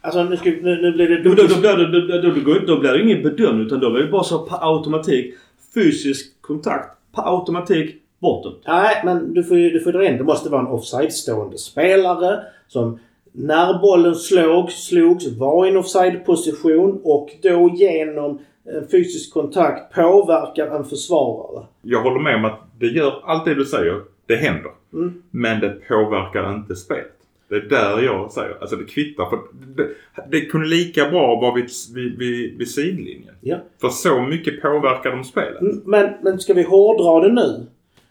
Alltså nu, ska, nu, nu blir det... Då, då, då, blir det, då, då, då, då blir det ingen bedömning utan då blir det bara så per automatik. Fysisk kontakt per automatik bortdömt. Nej, men du får ju du får dra in. Det måste vara en offside-stående spelare som när bollen slogs, slogs var i en offside-position och då genom eh, fysisk kontakt påverkar en försvarare. Jag håller med om att det gör allt det du säger. Det händer. Mm. Men det påverkar inte spelet. Det är där jag säger. Alltså det kvittar. För det, det kunde lika bra vara vid, vid, vid, vid sidlinjen. Ja. För så mycket påverkar de spelet. Men, men ska vi hårdra det nu?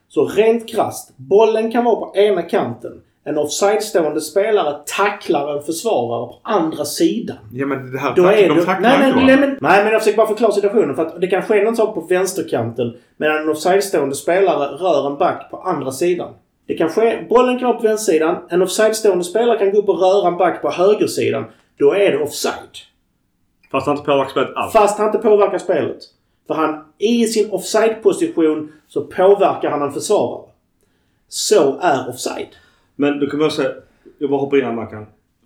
Så rent krasst. Bollen kan vara på ena kanten. En offside-stående spelare tacklar en försvarare på andra sidan. Ja men det här Då tack, är de tacklar nej, nej, nej, men, nej, men jag försöker bara förklara situationen. För att det kan ske någon sak på vänsterkanten medan en offside-stående spelare rör en back på andra sidan. Det kan ske, bollen kan vara på vänstersidan. En offside-stående spelare kan gå upp och röra en back på högersidan. Då är det offside. Fast han inte påverkar spelet alls. Fast han inte påverkar spelet. För han, i sin offside-position så påverkar han en försvarare. Så är offside. Men du kan bara säga, jag bara hoppar in här Mackan.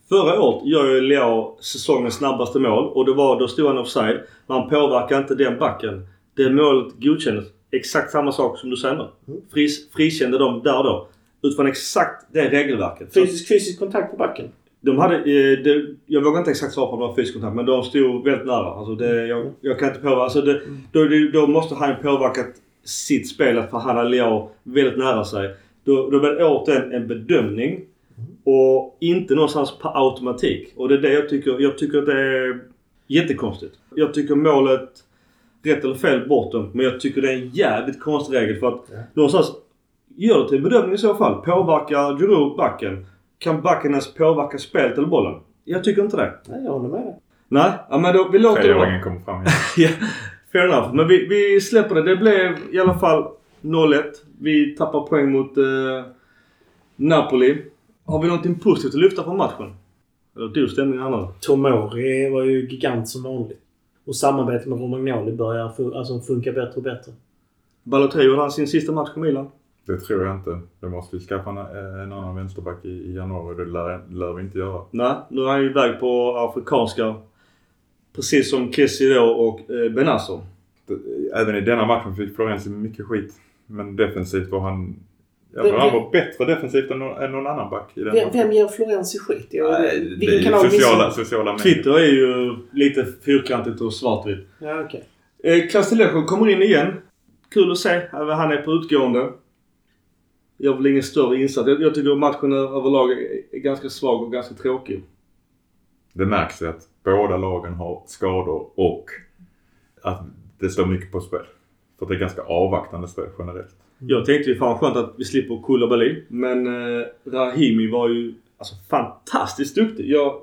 Förra året gör ju Leao säsongens snabbaste mål och det var, då stod han offside. Men han påverkar inte den backen. Det målet godkändes. Exakt samma sak som du säger nu. Fris, frikände de där då. Utifrån exakt det regelverket. Fysisk, fysisk kontakt på backen. de hade, eh, det, jag vågar inte exakt svara på om det var fysisk kontakt men de stod väldigt nära. Alltså det, jag, jag kan inte påverka. Alltså det, då, då måste han påverkat sitt spel för han hade väldigt nära sig. Då, då blir det återigen en bedömning. Och inte någonstans per automatik. Och det är det jag tycker. Jag tycker att det är jättekonstigt. Jag tycker målet, rätt eller fel, bortom. Men jag tycker det är en jävligt konstig regel för att Ja. någonstans gör det till en bedömning i så fall. Påverkar Giroud backen? Kan backen ens påverka spelet eller bollen? Jag tycker inte det. Nej, jag håller med dig. Nej, ja, men då, vi låter det vara. Kommer fram igen. [LAUGHS] Ja, fair enough. Men vi, vi släpper det. Det blev i alla fall 0-1. Vi tappar poäng mot eh, Napoli. Har vi någonting positivt att lyfta från matchen? Eller du stämningen annars? Tomori var ju gigant som vanligt. Och samarbetet med Romagnoli börjar alltså funka bättre och bättre. Balotelli gjorde han sin sista match i Milan. Det tror jag inte. Då måste vi skaffa en, en annan vänsterback i, i januari. Det lär, lär vi inte göra. Nej, nu är han ju iväg på afrikanska. Precis som Kessie då och eh, Benazzo. Även i denna matchen fick Florenzi mycket skit. Men defensivt var han... Jag Vem- tror han var bättre defensivt än någon, än någon annan back i den Vem, vem ger Florenzi skit? Jag, Nej, det vilken är ju sociala, missar- sociala medier. Twitter är ju lite fyrkantigt och svartvitt. Ja, okej. Eh, Castellejo kommer in igen. Kul att se. Han är på utgående. Gör väl ingen större insats. Jag, jag tycker matchen överlag är, är ganska svag och ganska tråkig. Det märks att båda lagen har skador och att det står mycket på spel. För det är ganska avvaktande spel generellt. Jag tänkte ju fan skönt att vi slipper Koulibaly. Men eh, Rahimi var ju alltså, fantastiskt duktig. Jag,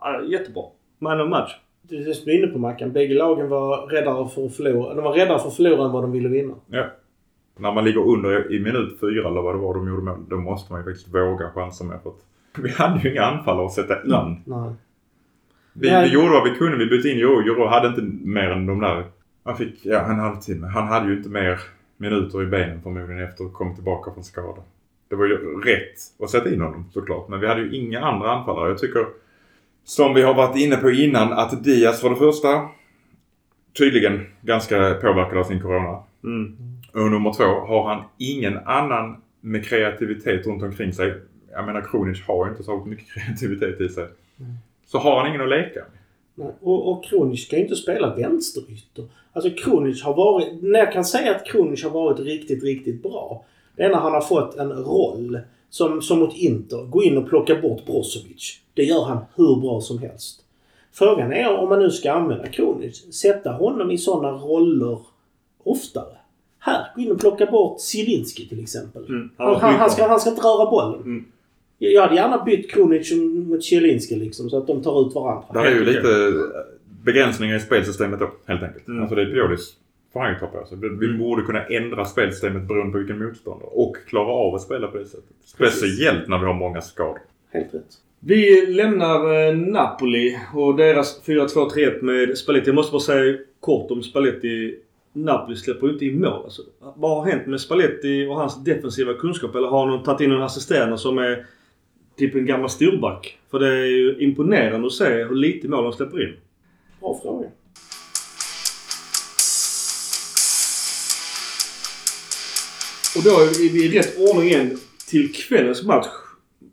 ja, jättebra. Man of match. Det är det som du är inne på Mackan. Bägge lagen var räddare för att förlora. De var räddare för att förlora än vad de ville vinna. Ja. När man ligger under i minut fyra eller vad det var de gjorde mål, då måste man ju faktiskt våga chansa med. För att [LAUGHS] vi hade ju inga anfallare att sätta in. Ja. Nej. Vi, Nej. vi gjorde vad vi kunde. Vi bytte in Juro. Juro hade inte mer än de där... Han fick ja, en halvtimme. Han hade ju inte mer minuter i benen förmodligen efter att komma tillbaka från skada. Det var ju rätt att sätta in honom såklart. Men vi hade ju inga andra anfallare. Jag tycker, som vi har varit inne på innan, att Diaz för det första tydligen ganska påverkad av sin corona. Mm. Och nummer två, har han ingen annan med kreativitet runt omkring sig. Jag menar Kronic har ju inte så mycket [LAUGHS] kreativitet i sig. Så har han ingen att leka med. Och, och Kronic ska ju inte spela vänsterytter. Alltså Kronic har varit... När jag kan säga att Kronic har varit riktigt, riktigt bra. Det är när han har fått en roll. Som, som mot Inter. Gå in och plocka bort Brozovic. Det gör han hur bra som helst. Frågan är om man nu ska använda Kronic. Sätta honom i sådana roller oftare. Här, gå in och plocka bort Zielinski till exempel. Mm. Han, han, han, ska, han ska inte röra bollen. Mm. Jag jag hade gärna bytt Kronic mot Zielinski liksom, så att de tar ut varandra. Det är ju lite begränsningar i spelsystemet då, helt enkelt. Mm. Alltså det är Piolis får han ju ta på sig. Vi vi borde kunna ändra spelsystemet beroende på vilken motståndare. Och klara av att spela på det sättet. Speciellt när vi har många skador. Helt rätt. Vi lämnar eh, Napoli och deras 4-2-3-1 med Spalletti. Jag måste bara säga kort om Spalletti. Napoli släpper ju inte in mål. Alltså, vad har hänt med Spalletti och hans defensiva kunskap? Eller har han tagit in en assisterande som är typ en gammal storback? För det är ju imponerande att se hur lite mål de släpper in. Bra fråga. Och då är vi i rätt ordning igen till kvällens match.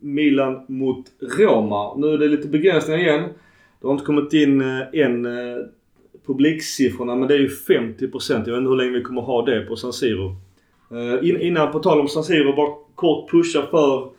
Milan mot Roma. Nu är det lite begränsningar igen. Det har inte kommit in eh, än eh, publiksiffrorna men det är ju 50% Jag vet inte hur länge vi kommer ha det på San Siro. Eh, in, innan på tal om San Siro, bara kort pusha för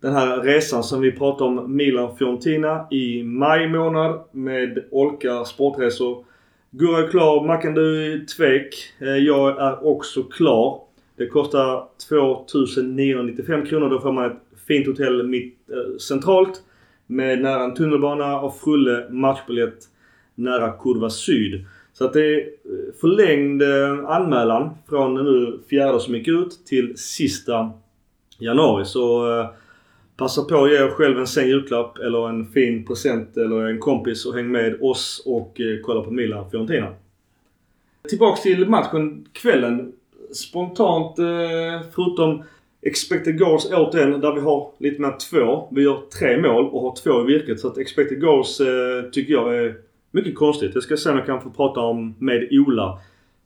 den här resan som vi pratade om Milan-Fiorentina i maj månad med Olka Sportresor. Gurra är klar, Mackan du är tvek. Eh, jag är också klar. Det kostar 2995 kronor. Då får man ett fint hotell mitt eh, centralt. Med nära en tunnelbana och Frulle matchbiljett nära Kurva Syd. Så att det är eh, förlängd eh, anmälan från nu fjärde som gick ut till sista januari. Så passa på att ge er själv en sen julklapp eller en fin present eller en kompis och häng med oss och eh, kolla på Milan Fiorentina. Tillbaks till matchen kvällen. Spontant eh, förutom expected goals återigen där vi har lite mer två. Vi gör tre mål och har två i virket. Så att expected goals eh, tycker jag är mycket konstigt. Det ska jag se om jag kan få prata om med Ola.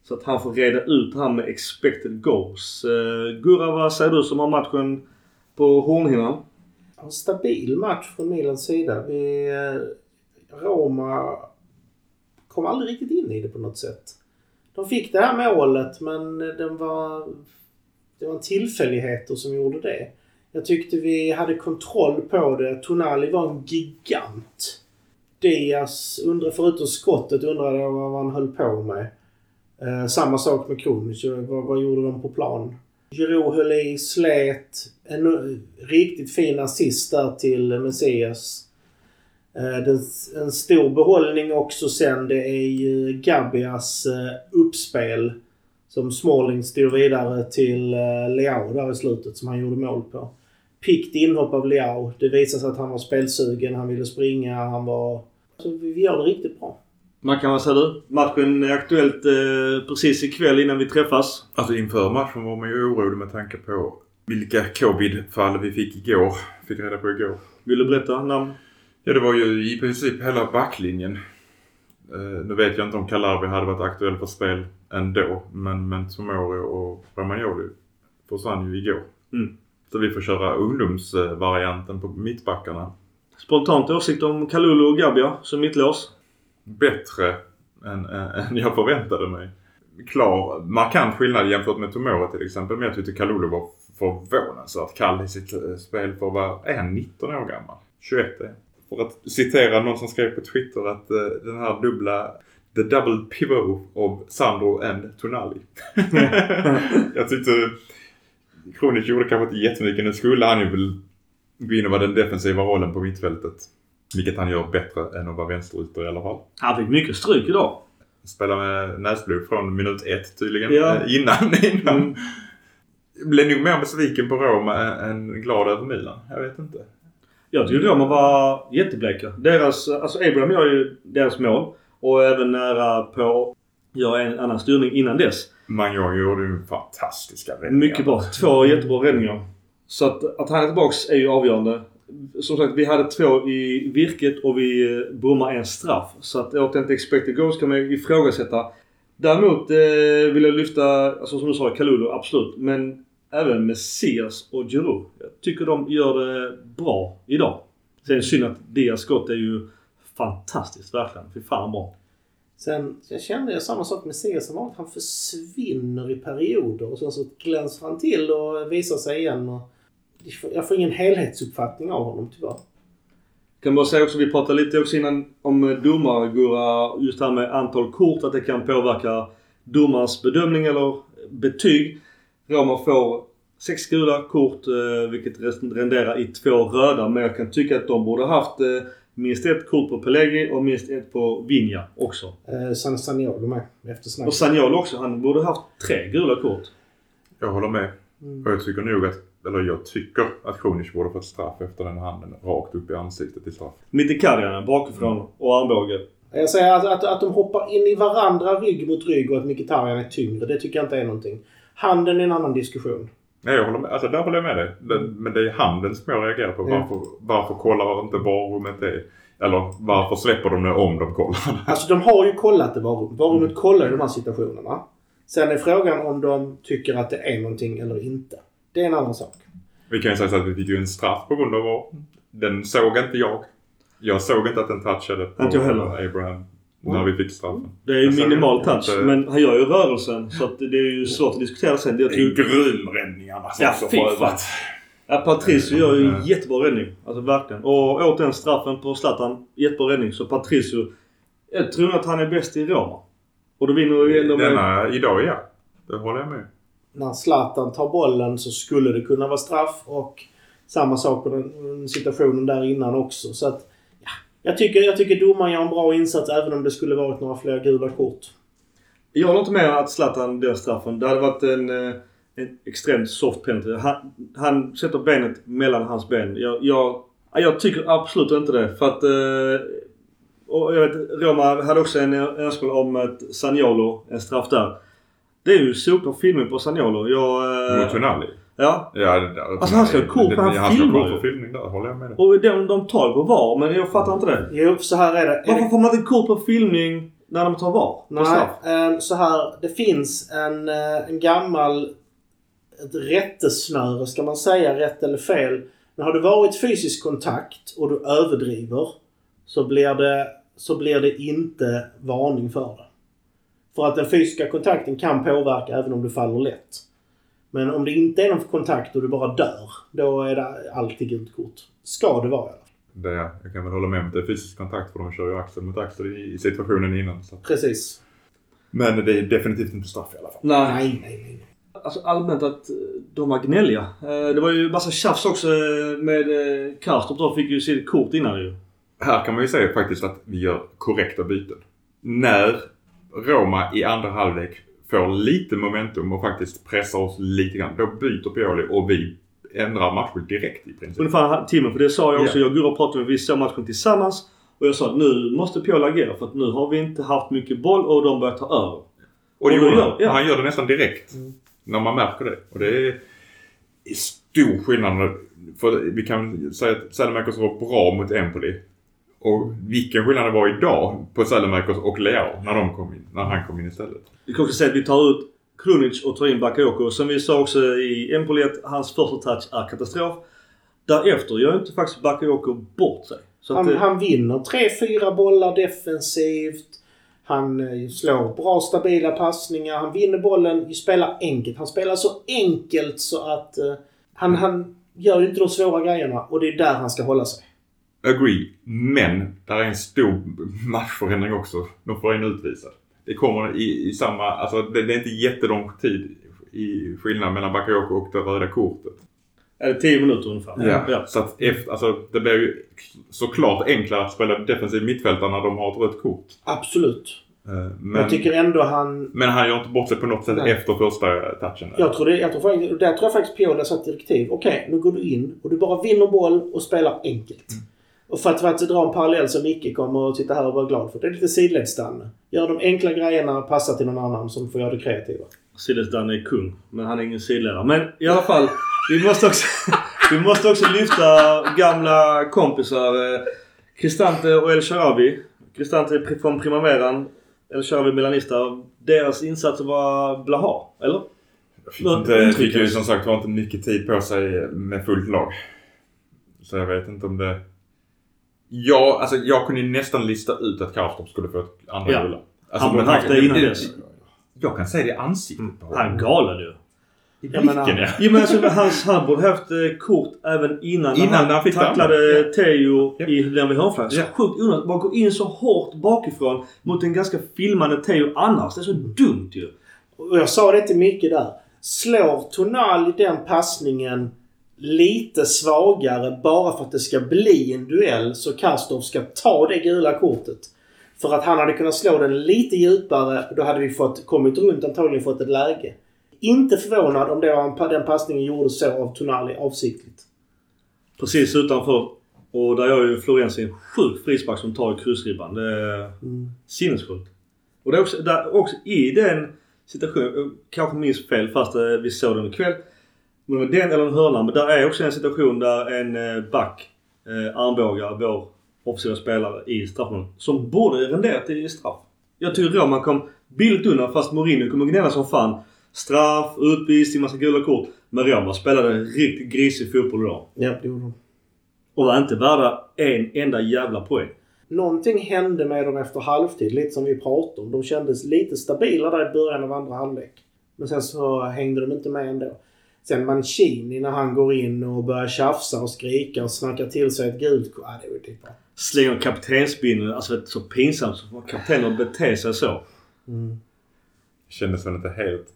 Så att han får reda ut det här med expected goals. Gurra, vad säger du som har matchen på hornhinnan? En stabil match från Milans sida. Vi, eh, Roma kom aldrig riktigt in i det på något sätt. De fick det här målet men den var, det var en tillfälligheter som gjorde det. Jag tyckte vi hade kontroll på det. Tonali var en gigant. Diaz, undrar, förutom skottet, undrade jag vad han höll på med. Eh, samma sak med Kronic. Vad, vad gjorde de på plan? Giroud höll i, slet. En riktigt fin assist där till Messias. Eh, en stor behållning också sen det är ju Gabias eh, uppspel. Som Smalling styr vidare till eh, Leao där i slutet som han gjorde mål på. Pickt inhopp av Leao. Det visade sig att han var spelsugen, han ville springa, han var... Så vi gör det riktigt bra. Mackan, vad säger du? Matchen är aktuellt eh, precis ikväll innan vi träffas. Alltså inför matchen var man ju orolig med tanke på vilka covid-fall vi fick igår. Fick reda på igår. Vill du berätta namn? Ja, det var ju i princip hela backlinjen. Uh, nu vet jag inte om Calabria hade varit aktuell för spel ändå. Men, men Tomori och Romagnoli försvann ju igår. Mm. Så vi får köra ungdomsvarianten på mittbackarna. Spontant åsikt om Kalulu och Gabia som mittlås? Bättre än, än, jag förväntade mig. Klar, markant skillnad jämfört med Tomora till exempel. Men jag tyckte Kalulu var förvånansvärt kall i sitt eh, spel för att vara, är han 19 år gammal? 21 är För att citera någon som skrev på Twitter att uh, den här dubbla The double pivot of Sandro and Tonali. [LAUGHS] jag tyckte Kronic gjorde kanske inte jättemycket. Nu skulle han ju väl gå in och vara den defensiva rollen på mittfältet. Vilket han gör bättre än att vara vänsterytter i alla fall. Han fick mycket stryk idag. Spelar med näsblod från minut ett tydligen. Ja. Eh, Innan, [LAUGHS] innan. Mm. Blev nog mer besviken på Roma än än glad över Milan. Jag vet inte. Jag tycker Roma var jättebleka. Deras, alltså Abraham gör ju deras mål. Och även nära på gör en annan styrning innan dess. Magnon gjorde ju fantastiska räddningar. Mycket bra. Två jättebra räddningar. Så att, att han är tillbaks är ju avgörande. Som sagt, vi hade två i virket och vi eh, brummar bommar en straff. Så att återigen expected goals kan man ju ifrågasätta. Däremot eh, vill jag lyfta, alltså som du sa, Kalulu, absolut. Men även Messias och Giroud. Jag tycker de gör det bra idag. Sen synd att Diaz skott är ju fantastiskt verkligen. Fy fan bra. Sen jag kände jag samma sak med Messias. som vanligt. Han försvinner i perioder och sen så glänser han till och visar sig igen. Och jag får ingen helhetsuppfattning av honom tyvärr. Kan bara säga också, vi pratade lite också innan om domargurra, just det här med antal kort, att det kan påverka domarens bedömning eller betyg. Roma får sex gula kort, eh, vilket renderar i två röda. Men jag kan tycka att de borde haft eh, minst ett kort på Pellegri och minst ett på Vinja också. Eh, San Saniolo med efter snacket. Och Sagnol också. Han borde haft tre gula kort. Jag håller med. Mm. Och jag tycker nog att, eller jag tycker att Kronic borde fått straff efter den handen rakt upp i ansiktet i straff. Mkhitaryan bakifrån och armbåge. Jag säger att, att, att de hoppar in i varandra rygg mot rygg och att Mkhitaryan är tyngre. Det tycker jag inte är någonting. Handen är en annan diskussion. Nej, jag håller med. Alltså där håller jag med dig. Den, men det är handen som jag reagerar på. Ja. Varför, varför kollar inte varummet är? Eller varför släpper de det om de kollar? [LAUGHS] Alltså de har ju kollat det varum. Varummet kollar ju de här situationerna. Sen är frågan om de tycker att det är någonting eller inte. Det är en annan sak. Vi kan ju säga så att vi fick ju en straff på grund av VAR. Den såg inte jag. Jag såg inte att den touchade på Inte jag heller. Abraham när vi fick straffen. Det är ju minimal inte- touch. Men han gör ju rörelsen. Så att det är ju svårt att diskutera sen. Jag Det är tror, grymräddningarna som Ja, också. Ja, Patricio gör ju en jättebra räddning. Alltså verkligen. Och återigen straffen på Zlatan. Jättebra räddning. Så Patricio. Jag tror att han är bäst i Roma. Och då vinner vi ändå med... Denna idag ja. Det håller jag med. När Zlatan tar bollen så skulle det kunna vara straff och samma sak på den, situationen där innan också. Så att, ja, jag, tycker, jag tycker domaren gör en bra insats även om det skulle varit några fler gula kort. Jag håller inte med att Zlatan dör straffen. Det hade varit en, eh, en extremt soft penalty. Han, han sätter benet mellan hans ben. Jag, jag, jag tycker absolut inte det. För att... Eh, och jag vet, Roma hade också en önskan om ett Sagnolo, en straff där. Det är ju filmning på Sagnolo. Jag... Mot Eh, Tonali. ja. Ja, det, Alltså, han ska ha kort, det- för han Han ska ha filmar kort ju. för filmning där. Håller jag med dig. Och de, de tar på VAR, men jag fattar inte det. Jo, så här är det. Är Varför får man inte kort på filmning när de tar VAR? På nej, straff? eh, så här. Det finns en, eh, en gammal... Ett rättesnöre, ska man säga rätt eller fel. Men har det varit fysisk kontakt och du överdriver så blir det, så blir det inte varning för det. För att den fysiska kontakten kan påverka även om du faller lätt. Men om det inte är någon kontakt och du bara dör, då är det alltid gult kort. Ska det vara i alla fall. Det, jag kan väl hålla med om att det är fysisk kontakt för de kör ju axel mot axel i, i situationen innan. Så. Precis. Men det är definitivt inte straff i alla fall. Nej. Nej, nej, nej. Alltså allmänt att eh, de var gnälliga. Eh, Det var ju massa tjafs också eh, med Karstorp då. Fick ju sitt kort innan ju. Här kan man ju säga faktiskt att vi gör korrekta byten. När Roma i andra halvlek får lite momentum och faktiskt pressar oss lite grann. Då byter Pioli och vi ändrar matchbild direkt i princip. Ungefär timmen. För det sa jag också. Ja. Jag och Gurra pratade med. Vi såg matchen tillsammans. Och jag sa att nu måste Pioli agera. För att nu har vi inte haft mycket boll och de börjar ta över. Och det Och gjorde han. ja. Han gör det nästan direkt. När man märker det. Och det är stor skillnad. För vi kan säga att Sälemakers var bra mot Empoli. Och vilken skillnad det var idag på Sälemakers och Leao när, de kom in, när han kom in istället. Vi kan också säga att vi tar ut Krunic och tar in Bakayoko. Som vi sa också i Empoli att hans första touch är katastrof. Därefter gör inte faktiskt Bakayoko bort sig. Så att, Han, eh, han vinner 3-4 bollar defensivt. Han eh, slår bra stabila passningar. Han vinner bollen, spelar enkelt. Han spelar så enkelt så att eh, han, han gör ju inte de svåra grejerna och det är där han ska hålla sig. Agree. Men där är en stor matchförändring också. De får en utvisad. Det kommer i, i samma... Alltså det, det är inte jättelång tid i skillnad mellan Bakayoko och det röda kortet. Eller 10 minuter ungefär. Ja. Så att efter, alltså, det blir ju såklart enklare att spela defensiv mittfältare när de har ett rött kort. Absolut. Eh, Men, Jag tycker ändå han... men han gör inte bort sig på något sätt Nej. efter första touchen. Jag tror det, jag tror där tror jag faktiskt Pioli har satt direktiv. Okej, nu går du in och du bara vinner boll och spelar enkelt. Mm. Och för att, för att dra en parallell som Micke kommer att sitta här och vara glad för. Det är lite sidledsstanne. Gör de enkla grejerna, passa till någon annan som får göra det kreativa. Silesdan är kung. Men han är ingen sidlärare. Men i alla fall. Vi måste också, [LAUGHS] vi måste också lyfta gamla kompisar. eh, Cristante och El Sharawi. Cristante är från Primaveran. El Sharawi Milanista. Deras insatser var blaha. Eller? Fick, Vad inte, fick ju som sagt var inte mycket tid på sig med fullt lag. Så jag vet inte om det... Ja, alltså jag kunde nästan lista ut att Karstorp skulle få ett andra Ja. gula. Alltså, Han men borde haft det innan dess. Jag kan säga det i ansiktet på honom. Han galade ju. I Jag menar- blicken ja. Jo men alltså hans, han borde haft eh, kort även innan, Innan han fick tacklade. Teo Ja. i den vid hörnflaggan. Så Ja. sjukt onödigt. Bara gå in så hårt bakifrån mot en ganska filmande Teo annars. Det är så dumt ju. Och jag sa det till Micke där. Slår Tonali den passningen lite svagare bara för att det ska bli en duell så Karstorp ska ta det gula kortet. För att han hade kunnat slå den lite djupare. Då hade vi fått, kommit runt antagligen fått ett läge. Inte förvånad om det var en, den passningen gjordes så av Tonali avsiktligt. Precis utanför. Och där gör ju Florenzi en sjuk frispark som tar i kryssribban. Det är sinnessjukt. Och det är också, där, också i den situationen, jag kanske minns fel fast eh, vi såg den ikväll. Men det var den eller en hörna. Men där är också en situation där en eh, back eh, armbågar vår offensiva spelare i straffområdet. Som borde renderat i straff. Jag tycker Roman kom billigt undan fast Mourinho kommer gnälla som fan. Straff, utvisning, massa gula kort. Men Roma spelade riktigt grisig fotboll idag. Ja, det gjorde de. Och var inte värda en enda jävla poäng. Någonting hände med dem efter halvtid, lite som vi pratade om. De kändes lite stabila där i början av andra halvlek. Men sen så hängde de inte med ändå. Sen Mancini när han går in och börjar tjafsa och skrika och snacka till sig ett gult kort. Ja, det var typ bra. Slänger kaptensbindeln. Alltså det är så pinsamt som kaptener beter sig så. Kändes väl inte helt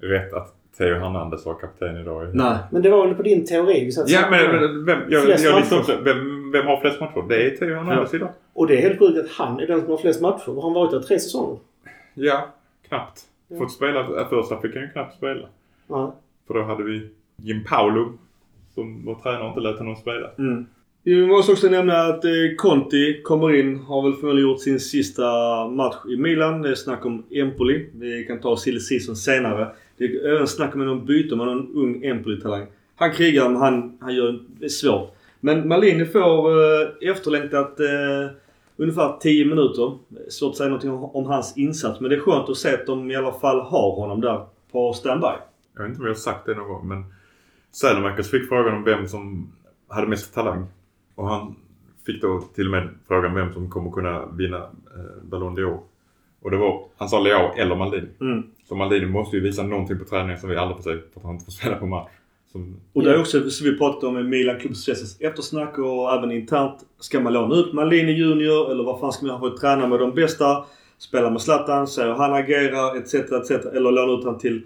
rätt att Theo Hernandez var kapten idag. Nej. Men det var väl på din teori vi satt Ja men, men vem, jag, jag matcher. också. Vem, vem har flest matcher? Det är Theo Hernandez idag. Och det är helt sjukt att han är den som har flest matcher. Har han varit där tre säsonger? Ja, knappt. Ja. Fått spela. Första fick han ju knappt spela. Ja. För då hade vi Jim Paolo som var tränare inte lät honom spela. Mm. Vi måste också nämna att eh, Conti kommer in. Har väl förmodligen gjort sin sista match i Milan. Det är snack om Empoli. Vi kan ta silly season senare. Det är även snack om någon byte med någon ung Empoli-talang. Han krigar men han, han gör det svårt. Men Malini får eh, efterlängtat eh, ungefär 10 minuter. Svårt att säga någonting om, om hans insats men det är skönt att se att de i alla fall har honom där på standby. Jag vet inte om jag har sagt det någon gång men Sälemakers fick frågan om vem som hade mest talang. Och han fick då till och med frågan vem som kommer kunna vinna eh, Ballon d'Or. Och det var, han sa Leao eller Maldini. Mm. Så Maldini måste ju visa någonting på träningen som vi aldrig får se för att han inte får spela på match. Som, Och det är också som vi pratade om i Milan Club Stresses eftersnack och även internt. Ska man låna ut Malini Junior eller vad fan ska man ha för träna med de bästa? Spela med Zlatan, se hur han agerar etc. etc. Eller låna ut han till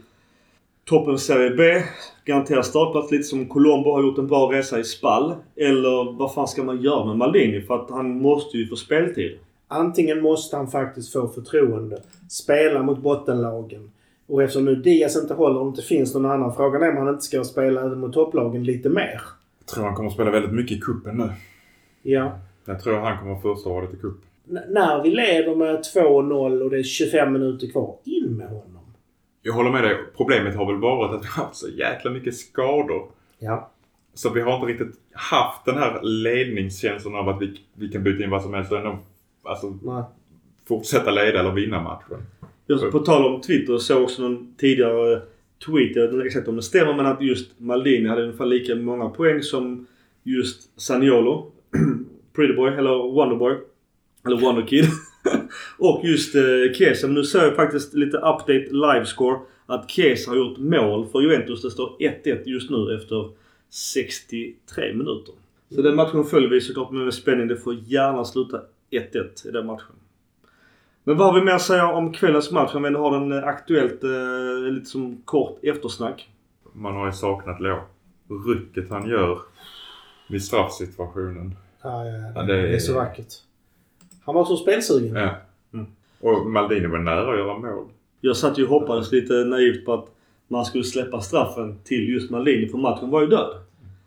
toppen Serie B. Garantera startplats lite som Colombo har gjort en bra resa i Spall. Eller vad fan ska man göra med Maldini? För att han måste ju få speltid. Antingen måste han faktiskt få förtroende. Spela mot bottenlagen. Och eftersom nu Diaz inte håller och inte finns någon annan. Frågan är om han inte ska spela även mot topplagen lite mer. jag tror han kommer att spela väldigt mycket i kuppen nu. Ja. Jag tror han kommer första valet i cup. N- när vi leder med 2-0 och det är 25 minuter kvar. In med honom. Jag håller med dig. Problemet har väl varit att vi har haft så jäkla mycket skador. Ja. Så vi har inte riktigt haft den här ledningskänslan av att vi, vi kan byta in vad som helst och ändå alltså, Nej. fortsätta leda eller vinna matchen. Jag, på tal om Twitter såg också någon tidigare tweet, jag vet inte exakt om det stämmer, men att just Maldini hade ungefär lika många poäng som just Saniolo. [CLEARS THROAT] Pretty Boy, eller Wonderboy. Eller Wonderkid. [LAUGHS] och just eh, Chiesa. Men nu ser jag faktiskt lite update livescore att Chiesa har gjort mål för Juventus. Det står 1-1 just nu efter 63 minuter. Så den matchen följer vi såklart med spänning. Det får gärna sluta 1-1 i den matchen. Men vad har vi mer att säga om kvällens match? Om vi har den eh, aktuellt, eh, lite som kort eftersnack. Man har ju saknat Leo. rycket han gör vid straffsituationen. Ja, ja, Ja, det, det- det är så vackert. Han var så spelsugen. Ja. Mm. Och Maldini var nära att göra mål. Jag satt ju och hoppades lite naivt på att man skulle släppa straffen till just Maldini för matchen var ju död.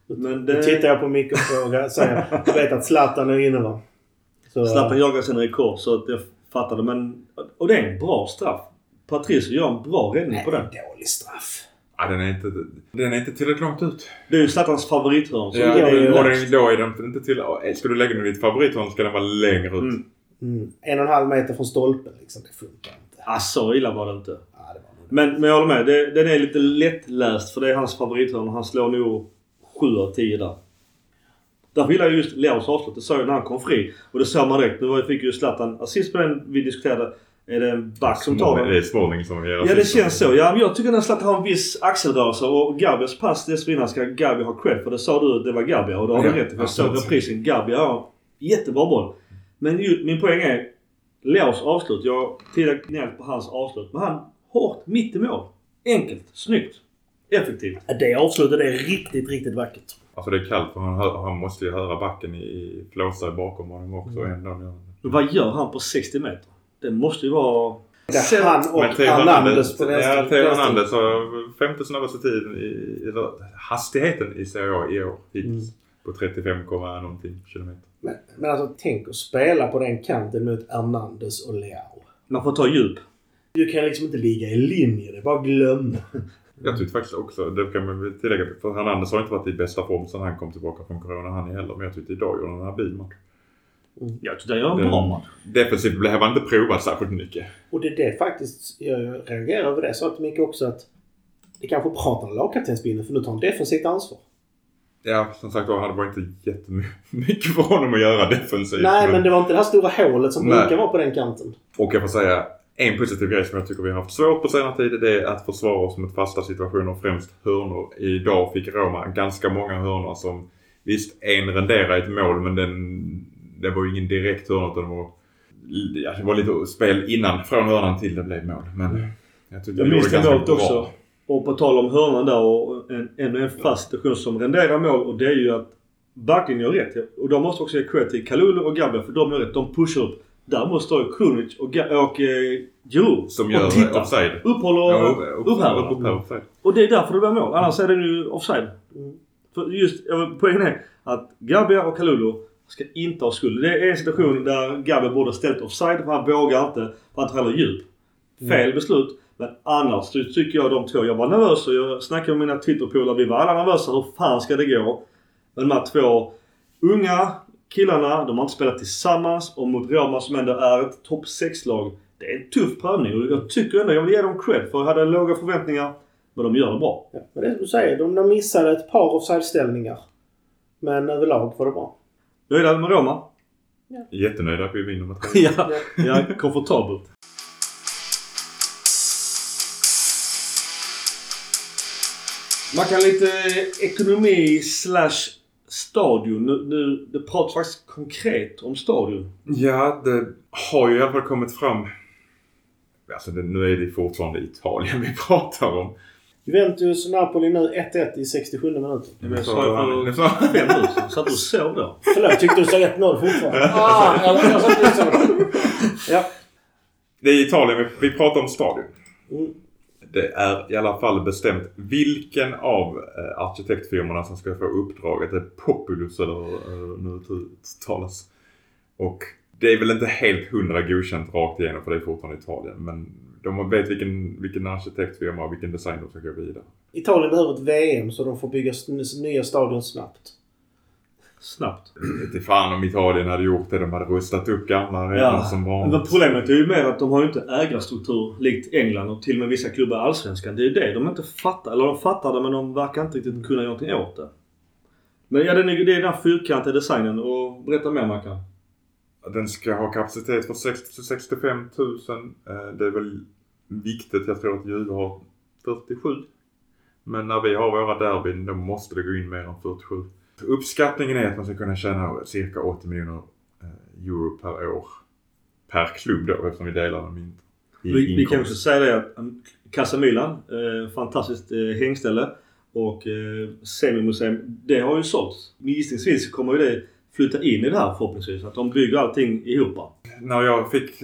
Men Då det... tittar jag på Micke och frågar, säger [LAUGHS] jag vet att Zlatan är inne va? Så, Zlatan jagar sen rekord så att jag fattade men... Och det är en bra straff. Patricio gör en bra räddning Nej, på det den. är en dålig straff. Ja, den, är inte, den är inte tillräckligt långt ut. Det är ju Zlatans favorithörn. Ja, det och den, då är den inte till... Ska du lägga den i ditt favorithörn ska den vara längre ut. Mm. Mm. En och en halv meter från stolpen liksom. Det funkar inte. Ah, så illa var det inte. Ja, det var Men, men jag håller med. Det, den är lite lättläst för det är hans favorithörn. Han slår nog 7 av 10 där. Därför gillar jag just Leos avslut. Det sa jag när han kom fri. Och det såg man direkt. Nu var- fick ju Zlatan assist på den vi diskuterade. Är det en back som tar den? Det är Småling som ger Ja det känns så. Ja, men jag tycker att Zlatan har en viss axelrörelse och Gabias pass dessförinnan ska Gabi ha cred för. Det sa du att det var Gabia och det har du Ja, rätt i. För jag såg reprisen. Gabia har jättebra boll. Men ju, min poäng är Leos avslut. Jag tidigare gnällt på hans avslut. Men han hårt mitt i mål. Enkelt. Snyggt. Effektivt. Ja, Det avslutet är riktigt, riktigt vackert. Alltså det är kallt för han, hör, han måste ju höra backen i, i flåsa bakom honom också. Mm. Ändå. Men vad gör han på 60 meter? Det måste ju vara... Det är han och Men Theo Hernandez på ja, vänster. Theo vänster. Hernandez har femte snabbaste tiden i, eller hastigheten i Serie A i år hittills. På 35, någonting kilometer. Men, men alltså tänk att spela på den kanten mot Hernandez och Leao. Man får ta djup. Du kan liksom inte ligga i linje. Det är bara glöm. Jag tyckte faktiskt också, det kan man väl tillägga, för Hernandez har inte varit i bästa form sedan han kom tillbaka från Corona han är heller. Men jag tyckte idag gjorde han en habil match. Jag tycker det gör en bra match. Defensivt blev han inte provat särskilt mycket. Och det är det faktiskt, jag reagerar över det så mycket också att det kanske pratar om lagkaptensbindeln för nu tar han defensivt ansvar. Ja, som sagt var, det var inte jättemycket för honom att göra defensivt. Nej, men det var inte det här stora hålet som brukar vara på den kanten. Och jag får säga, en positiv grej som jag tycker vi har haft svårt på senare tid det är att försvara oss mot fasta situationer, främst hörnor. Idag fick Roma ganska många hörnor som visst, en renderar ett mål men den, det var ju ingen direkt hörna utan det var, ja, det var lite spel innan, från hörnan till det blev mål. Men jag tyckte Jag vi gjorde det ganska bra. också. Och på tal om hörnan där och en, ännu en fast situation som renderar mål och det är ju att backen gör rätt. Och de måste också ge cred till Kalulu och Gabbe för de gör rätt. De pushar upp. Däremot står ju Krunic och, och eh, Giroud Som och gör tittar. offside. Upphåller Ja, upphäver. upp. Och det är därför det blir mål. Annars är det ju offside. Mm. För just, poängen är att Gabia och Kalulu ska inte ha skuld. Det är en situation där Gabia borde ha ställt offside för han vågar inte. För han tar heller djup. Fel beslut. Men annars så tycker jag de två, jag var nervös och jag snackade med mina Twitterpolare. Vi var alla nervösa. Hur fan ska det gå? Men de här två unga killarna, de har inte spelat tillsammans och mot Roma som ändå är ett topp 6-lag. Det är en tuff prövning och jag tycker ändå, jag vill ge dem cred för jag hade låga förväntningar. Men de gör det bra. Ja, men det är som du säger, de, de missade ett par offside-ställningar. Men överlag var det bra. Nöjda med Roma? Jättenöjda att vi vinner med tre. [LAUGHS] Ja, ja komfortabelt. Man kan lite ekonomi slash stadion. Nu, nu, det pratas faktiskt konkret om stadion. Ja, det har ju i alla fall kommit fram. Alltså det, nu är det fortfarande Italien vi [LAUGHS] pratar om. Juventus Napoli nu 1-1 i 67 minuten. Jag sa ju Nu för fem minuter sedan. Satt du och sov då? Förlåt, tyckte du sa 1-0 fortfarande? ah, jag, jag satt just så. Ja. Det är Italien vi, vi pratar om stadion. Mm. Det är i alla fall bestämt vilken av eh, arkitektfirmorna som ska få uppdraget. Det är Populus eller eh, nu uttalas. Och det är väl inte helt hundra godkänt rakt igenom för det är fortfarande Italien. Men de vet vilken, vilken arkitektfirma och vilken design de ska gå vidare. Italien behöver ett VM så de får bygga nya stadion snabbt. Snabbt. Inte fan om Italien hade gjort det. De hade rustat upp gamla arenor som Men vanligt. problemet är ju mer att de har ju inte ägarstruktur likt England och till och med vissa klubbar i Allsvenskan. Det är ju det de inte fattar. Eller de fattar det men de verkar inte riktigt kunna göra någonting åt det. Men ja, det är den här fyrkantiga designen. Och berätta mer Mackan. Den ska ha kapacitet för 60 till 65 000. Eh, Det är väl viktigt. Jag tror att Juve har 47. Men när vi har våra derbyn då måste det gå in mer än 47. Uppskattningen är att man ska kunna tjäna cirka 80 miljoner eh, euro per år. Per klubb då eftersom vi delar mynt. i Vi, vi kan också säga det att um, Casa Milan, eh, fantastiskt eh, hängställe. och eh, Semimuseum, det har ju sålts. Gissningsvis kommer ju det flytta in i det här förhoppningsvis. Att de bygger allting ihop. När jag fick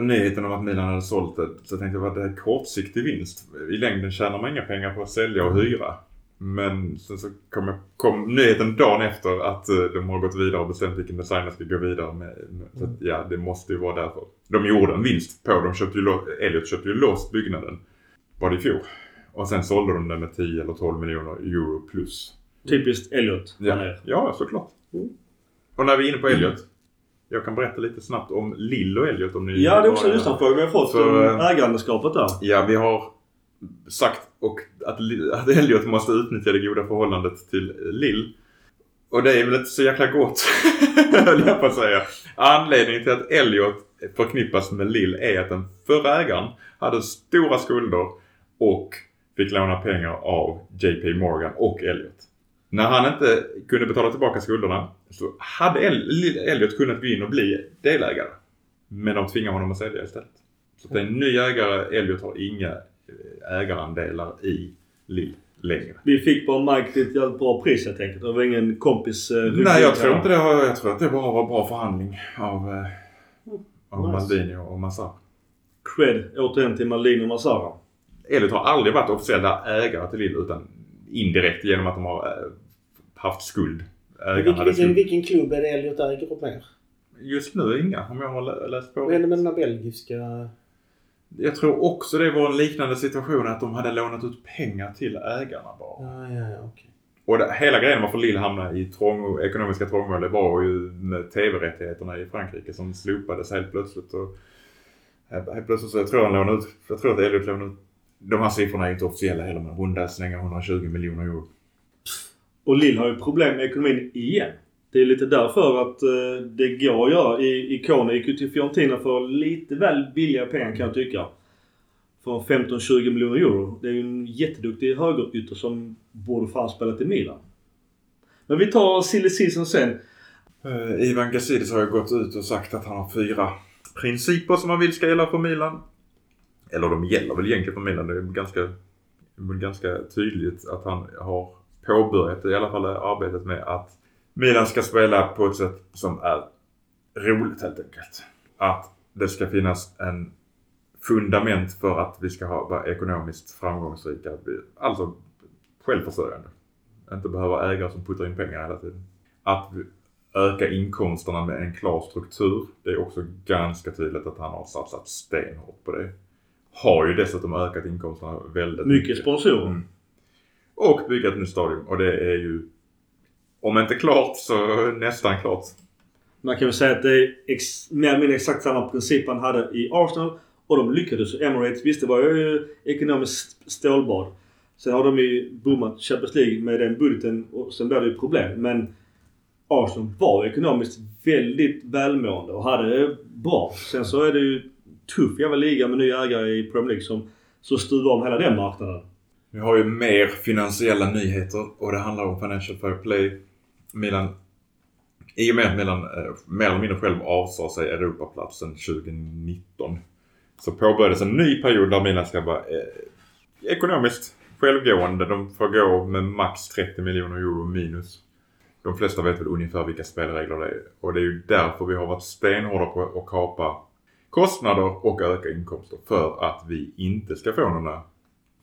nyheten om att Milan hade sålt det så tänkte jag att det är kortsiktig vinst. I längden tjänar man inga pengar på att sälja och hyra. Men sen så kom, jag, kom nyheten dagen efter att uh, de har gått vidare och bestämt vilken design de ska gå vidare med. Så att, ja, det måste ju vara därför. De gjorde en vinst på De köpte ju, Elliot köpte ju loss byggnaden. Var det i fjol. Och sen sålde de den med 10 eller 12 miljoner euro plus. Typiskt Elliot. Ja, ja såklart. Mm. Och när vi är inne på Elliot. Jag kan berätta lite snabbt om Lill och Elliot om ni Ja, det är också en lyssnarfråga vi har fått för, om ägandeskapet där. Ja, vi har sagt och att, att Elliot måste utnyttja det goda förhållandet till Lill. Och det är väl inte så jäkla gott, [LAUGHS] höll jag på att säga. Anledningen till att Elliot förknippas med Lill är att den förra ägaren hade stora skulder och fick låna pengar av JP Morgan och Elliot. När han inte kunde betala tillbaka skulderna så hade Elliot kunnat gå in och bli delägare. Men de tvingar honom att sälja istället. Så det är en ny ägare. Elliot har inga ägarandelar i Lill längre. Vi fick bara Mike till ett jävligt bra pris helt enkelt. Det var ingen kompis... Eh, Nej, jag tror inte det. Jag tror att det bara var bra förhandling av, eh, av nice. Maldini och Massara. Cred återigen till Maldini och Massara. Elliot har aldrig varit officiella ägare till Lill utan indirekt genom att de har äh, haft skuld. Vilken, vilken, vilken klubb är det Elliot äger mer? Just nu inga om jag har läst på. Vad hände med den belgiska? Jag tror också det var en liknande situation att de hade lånat ut pengar till ägarna bara. Ja, ja, ja, okay. Och det, hela grejen varför Lill hamnade i trång, ekonomiska trångmål det var ju med TV-rättigheterna i Frankrike som slopades helt plötsligt. Och, helt plötsligt så jag tror han lånade ut, jag tror att Elliot lånade ut de här siffrorna är inte officiella heller men runda slänga 120 miljoner euro. Och Lill har ju problem med ekonomin igen. Det är lite därför att eh, det går att göra. I, Ikone gick ju till Fiorentina för lite väl billiga pengar kan jag tycka. För 15-20 miljoner euro. Det är ju en jätteduktig högerytter som borde fan spelat till Milan. Men vi tar silly season sen. Uh, Ivan Gazidis har ju gått ut och sagt att han har fyra principer som han vill ska gälla för Milan. Eller de gäller väl egentligen för Milan. Det är ganska, ganska tydligt att han har påbörjat i alla fall arbetet med att Milan ska spela på ett sätt som är roligt helt enkelt. Att det ska finnas en fundament för att vi ska ha, vara ekonomiskt framgångsrika. Alltså självförsörjande. Inte behöva ägare som puttar in pengar hela tiden. Att öka inkomsterna med en klar struktur. Det är också ganska tydligt att han har satsat stenhårt på det har ju dessutom ökat inkomsterna väldigt mycket. Mycket sponsorer. Mm. Och bygga ett nytt stadion. Och det är ju om inte klart så nästan klart. Man kan väl säga att det är ex, mer eller mindre exakt samma princip han hade i Arsenal. Och de lyckades. Emirates, visst det var ju ekonomiskt stålbad. Sen har de ju bommat Champions League med den budgeten och sen blev det ju problem. Men Arsenal var ekonomiskt väldigt välmående och hade det bra. Sen så är det ju tuff jävla liga med nya ägare i Premier League som, som stuvar om hela den marknaden. Vi har ju mer finansiella nyheter och det handlar om Financial Fair Play. Milan i och med att Milan eh, mer eller mindre själv avsade sig Europaplatsen 2019 så påbörjades en ny period där Milan ska vara eh, ekonomiskt självgående. De får gå med max 30 miljoner euro minus. De flesta vet väl ungefär vilka spelregler det är. Och det är ju därför vi har varit stenhårda på att kapa kostnader och öka inkomster för att vi inte ska få några...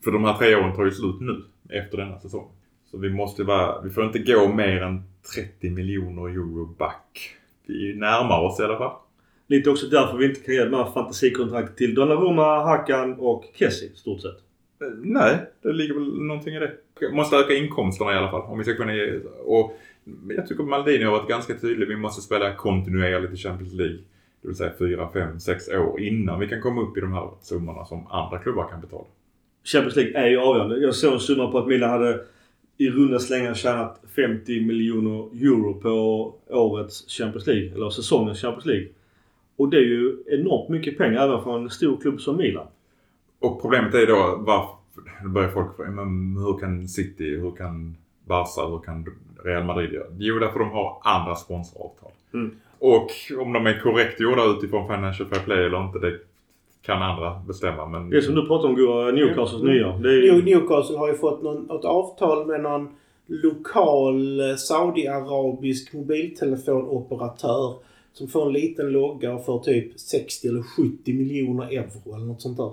För de här tre åren tar ju slut nu efter denna säsong. Så vi måste vara, vi får inte gå mer än 30 miljoner euro back. Vi närmar oss i alla fall. Lite också därför vi inte kan ge de här fantasikontrakt till Donnarumma, Hakan och Kessie stort sett. Eh, nej, det ligger väl någonting i det. Vi måste öka inkomsterna i alla fall. Om vi ska kunna ge... Och jag tycker Maldini har varit ganska tydlig. Vi måste spela kontinuerligt i Champions League. Det vill säga 4, 5, 6 år innan vi kan komma upp i de här summorna som andra klubbar kan betala. Champions League är ju avgörande. Jag såg en summa på att Milan hade i runda slängar tjänat 50 miljoner euro på årets Champions League. Eller säsongens Champions League. Och det är ju enormt mycket pengar även för en stor klubb som Milan. Och problemet är då varför... Då börjar folk fråga, men hur kan City, hur kan Barca, hur kan Real Madrid göra? Jo, därför de har andra sponsoravtal. Mm. Och om de är korrekt gjorda utifrån Financial Fair Play eller inte, det kan andra bestämma. Men Det är som du pratade om Gurra, Newcastles Mm. nya. Det är Newcastle har ju fått någon, något avtal med någon lokal eh, saudiarabisk mobiltelefonoperatör som får en liten logga och får typ 60 eller 70 miljoner euro eller något sånt där.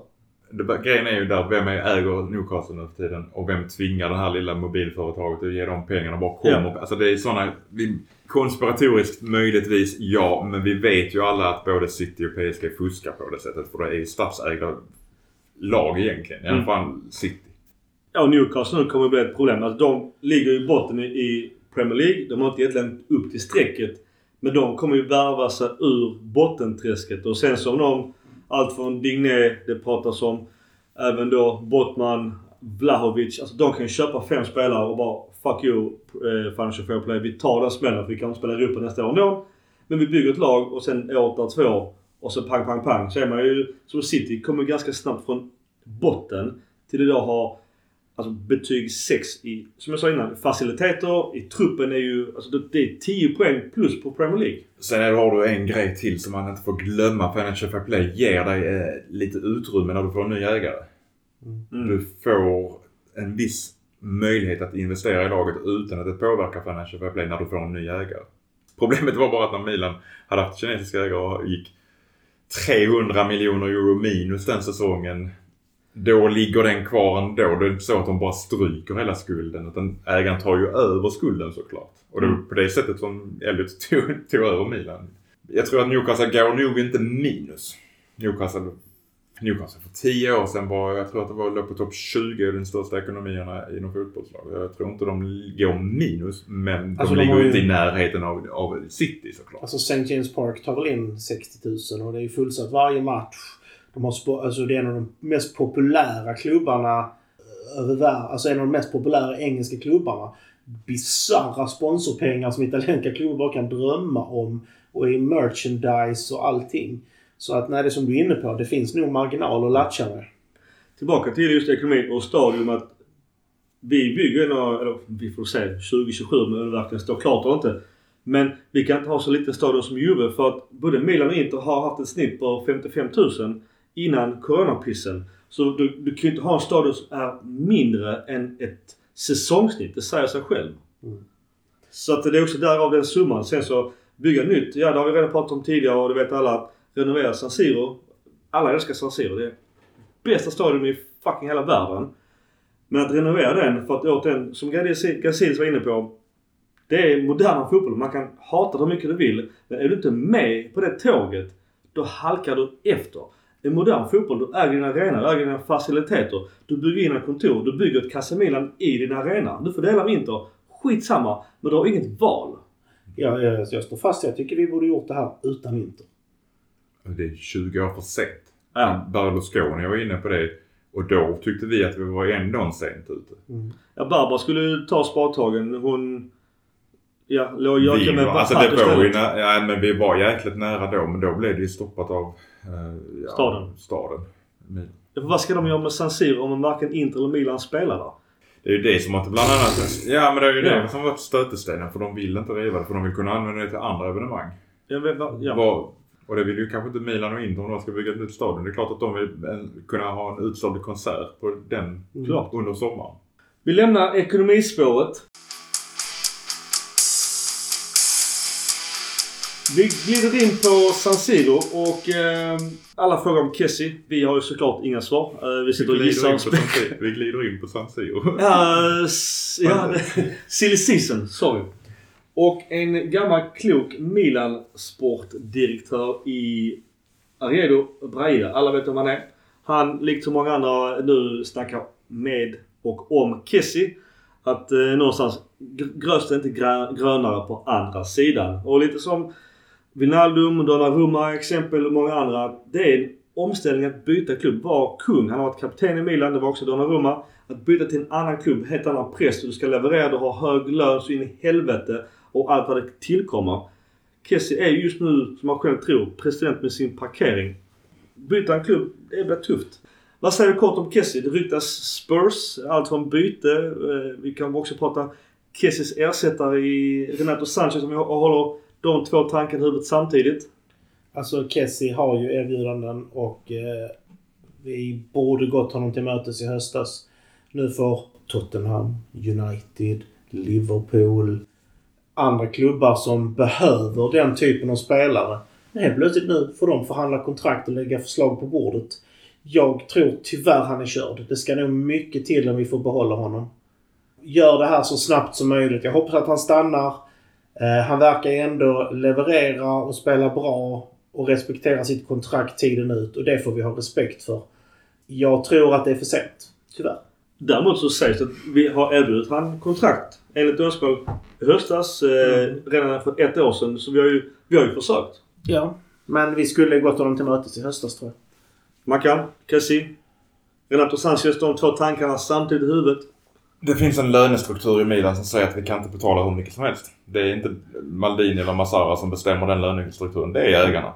det, grejen är ju där, vem är, äger Newcastle nu för tiden? Och vem tvingar det här lilla mobilföretaget att ge dem pengarna? Bara kommer. Alltså det är sådana... Vi, konspiratoriskt möjligtvis ja, men vi vet ju alla att både City och PSG fuskar på det sättet. För det är ju statsägda lag egentligen. I alla Mm. fall City. ja, Newcastle nu kommer att bli ett problem. Alltså, de ligger i botten i, i Premier League. De har inte egentligen upp till strecket. Men de kommer ju värva sig ur bottenträsket. Och sen som de, allt från Digné, det pratas om, även då Bottman, Vlahovic. Alltså de kan ju köpa fem spelare och bara Fuck you eh, Financial Fair Play. Vi tar den smällen för vi kan inte spela i Europa nästa år ändå. Men vi bygger ett lag och sen året två och så pang, pang, pang. Så är man ju som City kommer ganska snabbt från botten till idag ha alltså betyg 6 i, som jag sa innan, faciliteter. I truppen är ju, alltså det, det är 10 poäng plus på Premier League. Sen är det, har du en grej till som man inte får glömma. Financial Fair Play ger dig eh, lite utrymme när du får en ny ägare. Mm. Du får en viss möjlighet att investera i laget utan att det påverkar Financial Fair Play när du får en ny ägare. Problemet var bara att när Milan hade haft kinesiska ägare och gick 300 miljoner euro minus den säsongen. Då ligger den kvar ändå. Det är inte så att de bara stryker hela skulden. Utan ägaren tar ju över skulden såklart. Och det var Mm. på det sättet som Elliot [LAUGHS] tog, tog över Milan. Jag tror att Newcastle går nog inte minus. Newcastle Newcastle för 10 år sedan var, jag tror att det var låg på topp 20 i de största ekonomierna inom fotbollslag. Jag tror inte de går minus, men Alltså, de de ligger ju inte i närheten av, av City såklart. Alltså St. James Park tar väl in 60 000 och det är ju fullsatt varje match. De har alltså det är en av de mest populära klubbarna eh, över världen. Alltså en av de mest populära engelska klubbarna. Bisarra sponsorpengar som italienska klubbar bara kan drömma om. Och i merchandise och allting. Så att nej, det som du är inne på. Det finns nog marginal att latcha med. Tillbaka till just ekonomin och stadion att vi bygger en, eller vi får se 2027 men det verkligen står klart eller inte. Men vi kan inte ha så liten stadion som Juve för att både Milan och Inter har haft ett snitt på 55 000 innan coronapissen. Så du, du kan ju inte ha en stadion som är mindre än ett säsongssnitt. Det säger sig själv. Mm. Så att det är också därav den summan. Sen så bygga nytt. Ja, det har vi redan pratat om tidigare och det vet alla. att Renovera San Siro. Alla älskar San Siro. Det är bästa stadion i fucking hela världen. Men att renovera den för att återigen, som Gazidis var inne på. Det är moderna fotboll. Man kan hata det hur mycket du vill. Men är du inte med på det tåget, då halkar du efter. I modern fotboll, du äger din arena, du äger dina faciliteter. Du bygger dina kontor, du bygger ett Casemilan i din arena. Du får dela med Inter. Skitsamma, men du har inget val. Ja, jag, jag står fast. Jag tycker vi borde gjort det här utan vinter. Det är 20 år för sent. Ja. Berlusconi var inne på det. Och då tyckte vi att vi var ändå sent ute. Ja, Barbara skulle ju ta spadtagen. Hon... Ja, låg Vi Joakim med var, alltså det var ju, ja, men vi var jäkligt nära då. Men då blev det ju stoppat av eh, ja, Staden. staden. Ja, vad ska de göra med San Siro om varken Inter eller Milan spelar där? Det är ju det som att bland annat... Ja men det är ju Ja. det som varit stötestenen. För de vill inte riva det. För de vill kunna använda det till andra evenemang. Vet, vad- ja. Vad- och det vill ju kanske inte Milan och Inter om de ska bygga ett nytt stadion. Det är klart att de vill eh, kunna ha en utsåld konsert på den Klart. under sommaren. Vi lämnar ekonomispåret. Vi glider in på San Siro och eh, alla frågar om Kessie. Vi har ju såklart inga svar. Eh, vi sitter och glider gissar och. Vi glider in på San Siro. Ja, ja [LAUGHS] silly season, sorry. Och en gammal klok Milan-sportdirektör i Arredo Braida. Alla vet vem han är. Han, likt så många andra, nu snackar med och om Kessie. Att eh, någonstans gröst är inte grönare på andra sidan. Och lite som Wijnaldum, Donnarumma exempel och många andra. Det är en omställning att byta klubb. Var kung. Han har varit kapten i Milan. Det var också Donnarumma. Att byta till en annan klubb, helt annan press. Du ska leverera, du har hög lön så in i helvete. Och allt vad det tillkommer. Kessie är just nu, som man själv tror, president med sin parkering. Byta en klubb, det blir tufft. Vad säger du kort om Kessie? Det ryktas Spurs, allt från byte. Eh, vi kan också prata Kessies ersättare i Renato Sanchez om jag håller de två tankarna i huvudet samtidigt. Alltså Kessie har ju erbjudanden och eh, Vi borde gått honom till mötes i höstas. Nu får Tottenham, United, Liverpool, andra klubbar som behöver den typen av spelare. Helt plötsligt nu får de förhandla kontrakt och lägga förslag på bordet. Jag tror tyvärr han är körd. Det ska nog mycket till om vi får behålla honom. Gör det här så snabbt som möjligt. Jag hoppas att han stannar. Eh, han verkar ändå leverera och spela bra och respektera sitt kontrakt tiden ut och det får vi ha respekt för. Jag tror att det är för sent. Tyvärr. Däremot så sägs det att vi har erbjudit han kontrakt enligt önskemål i höstas. Eh, Mm. redan för ett år sedan. Så vi har ju, vi har ju försökt. Ja. Men vi skulle gått honom till mötes i höstas tror jag. Mackan, Kessie, Renato Sanchez. De två tankarna samtidigt i huvudet. Det finns en lönestruktur i Milan som säger att vi kan inte betala hur mycket som helst. Det är inte Maldini eller Massara som bestämmer den lönestrukturen. Det är ägarna.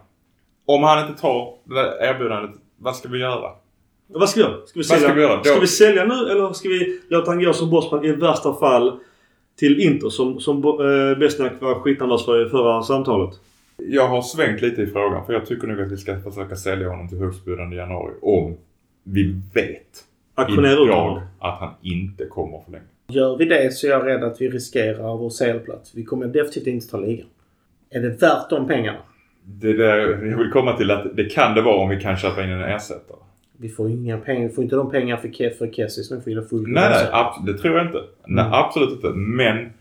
Om han inte tar erbjudandet, vad ska vi göra? Vad ska vi göra? Ska vi Vad sälja, ska vi göra? ska vi sälja nu eller ska vi låta han gå som bossman i värsta fall till Inter som, som eh, Besnak var skitnödig för i förra samtalet? Jag har svängt lite i frågan för jag tycker nog att vi ska försöka sälja honom till högstbjudande i januari. Om vi vet Auktionera ut idag att han inte kommer förlänga. Gör vi det så är jag rädd att vi riskerar vår CL-plats. Vi kommer definitivt inte ta ligan. Är det värt de pengarna? Det är där jag vill komma till att det kan det vara om vi kan köpa in en ersättare. Vi får inga pengar. Vi får inte de pengar för, Ke- för Kessie som vi får in full Nej, nej. ab- det tror jag inte. Nej, Mm. absolut inte. Men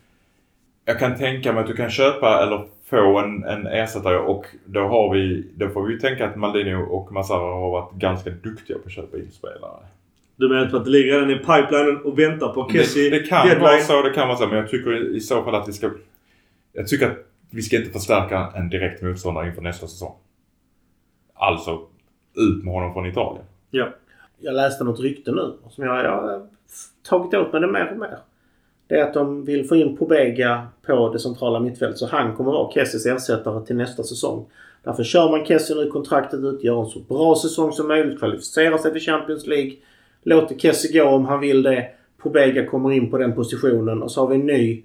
jag kan tänka mig att du kan köpa eller få en, en ersättare och då har vi, då får vi ju tänka att Maldini och Massara har varit ganska duktiga på att köpa in spelare. Du menar inte att det ligger redan i pipelinen och väntar på Kessie Det, det kan deadline? vara så, det kan vara så. Men jag tycker i så fall att vi ska... Jag tycker att vi ska inte förstärka en direkt motståndare inför nästa säsong. Alltså, ut med honom från Italien. Ja. Jag läste något rykte nu som jag, jag har tagit åt mig det mer och mer. Det är att de vill få in Pobega på det centrala mittfältet så han kommer vara Kessies ersättare till nästa säsong. Därför kör man Kessie nu kontraktet ut, gör en så bra säsong som möjligt, kvalificerar sig för Champions League. Låter Kessie gå om han vill det. Pobega kommer in på den positionen och så har vi en ny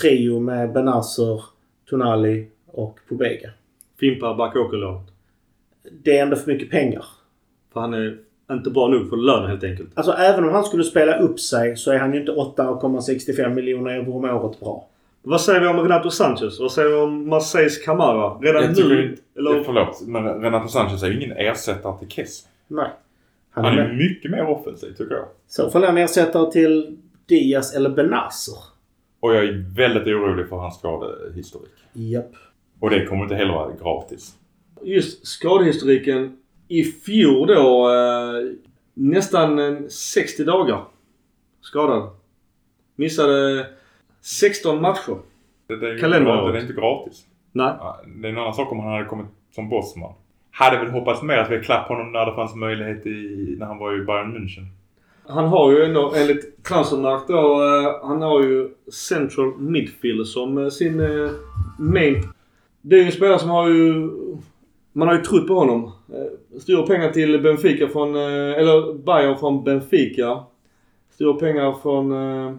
trio med Benasser, Tonali och Pobega. Fimpar Bakayoko-lånet. Det är ändå för mycket pengar. För han är inte bra nog för lönen helt enkelt. Alltså även om han skulle spela upp sig så är han ju inte 8,65 miljoner euro om året bra. Vad säger vi om Renato Sanchez? Vad säger vi om Marseilles Camara? Redan Jag tycker nu? inte, Eller? Förlåt, men Renato Sanchez är ju ingen ersättare till Kessie. Nej. Han Han är är med. mycket mer offensiv tycker jag. Så är han ersättare till Diaz eller Benasser. Och jag är väldigt orolig för hans skadehistorik. Japp. Och det kommer inte heller vara gratis. Just skadehistoriken. I fjol då eh, nästan eh, 60 dagar skadad. Missade 16 matcher. Det, det, Kalenderåret. inte, det är inte gratis. Nej. Det är en annan sak om han hade kommit som bossman. Hade väl hoppats mer att vi klapp honom när det fanns möjlighet i, när han var i Bayern München. Han har ju ändå enligt Transfermarkt då, eh, han har ju central midfield som eh, sin main. Det är ju en spelare som har ju... Man har ju trott på honom. Eh, Stora pengar till Benfica från, eh, eller Bayern från Benfica. Stora pengar från, eh,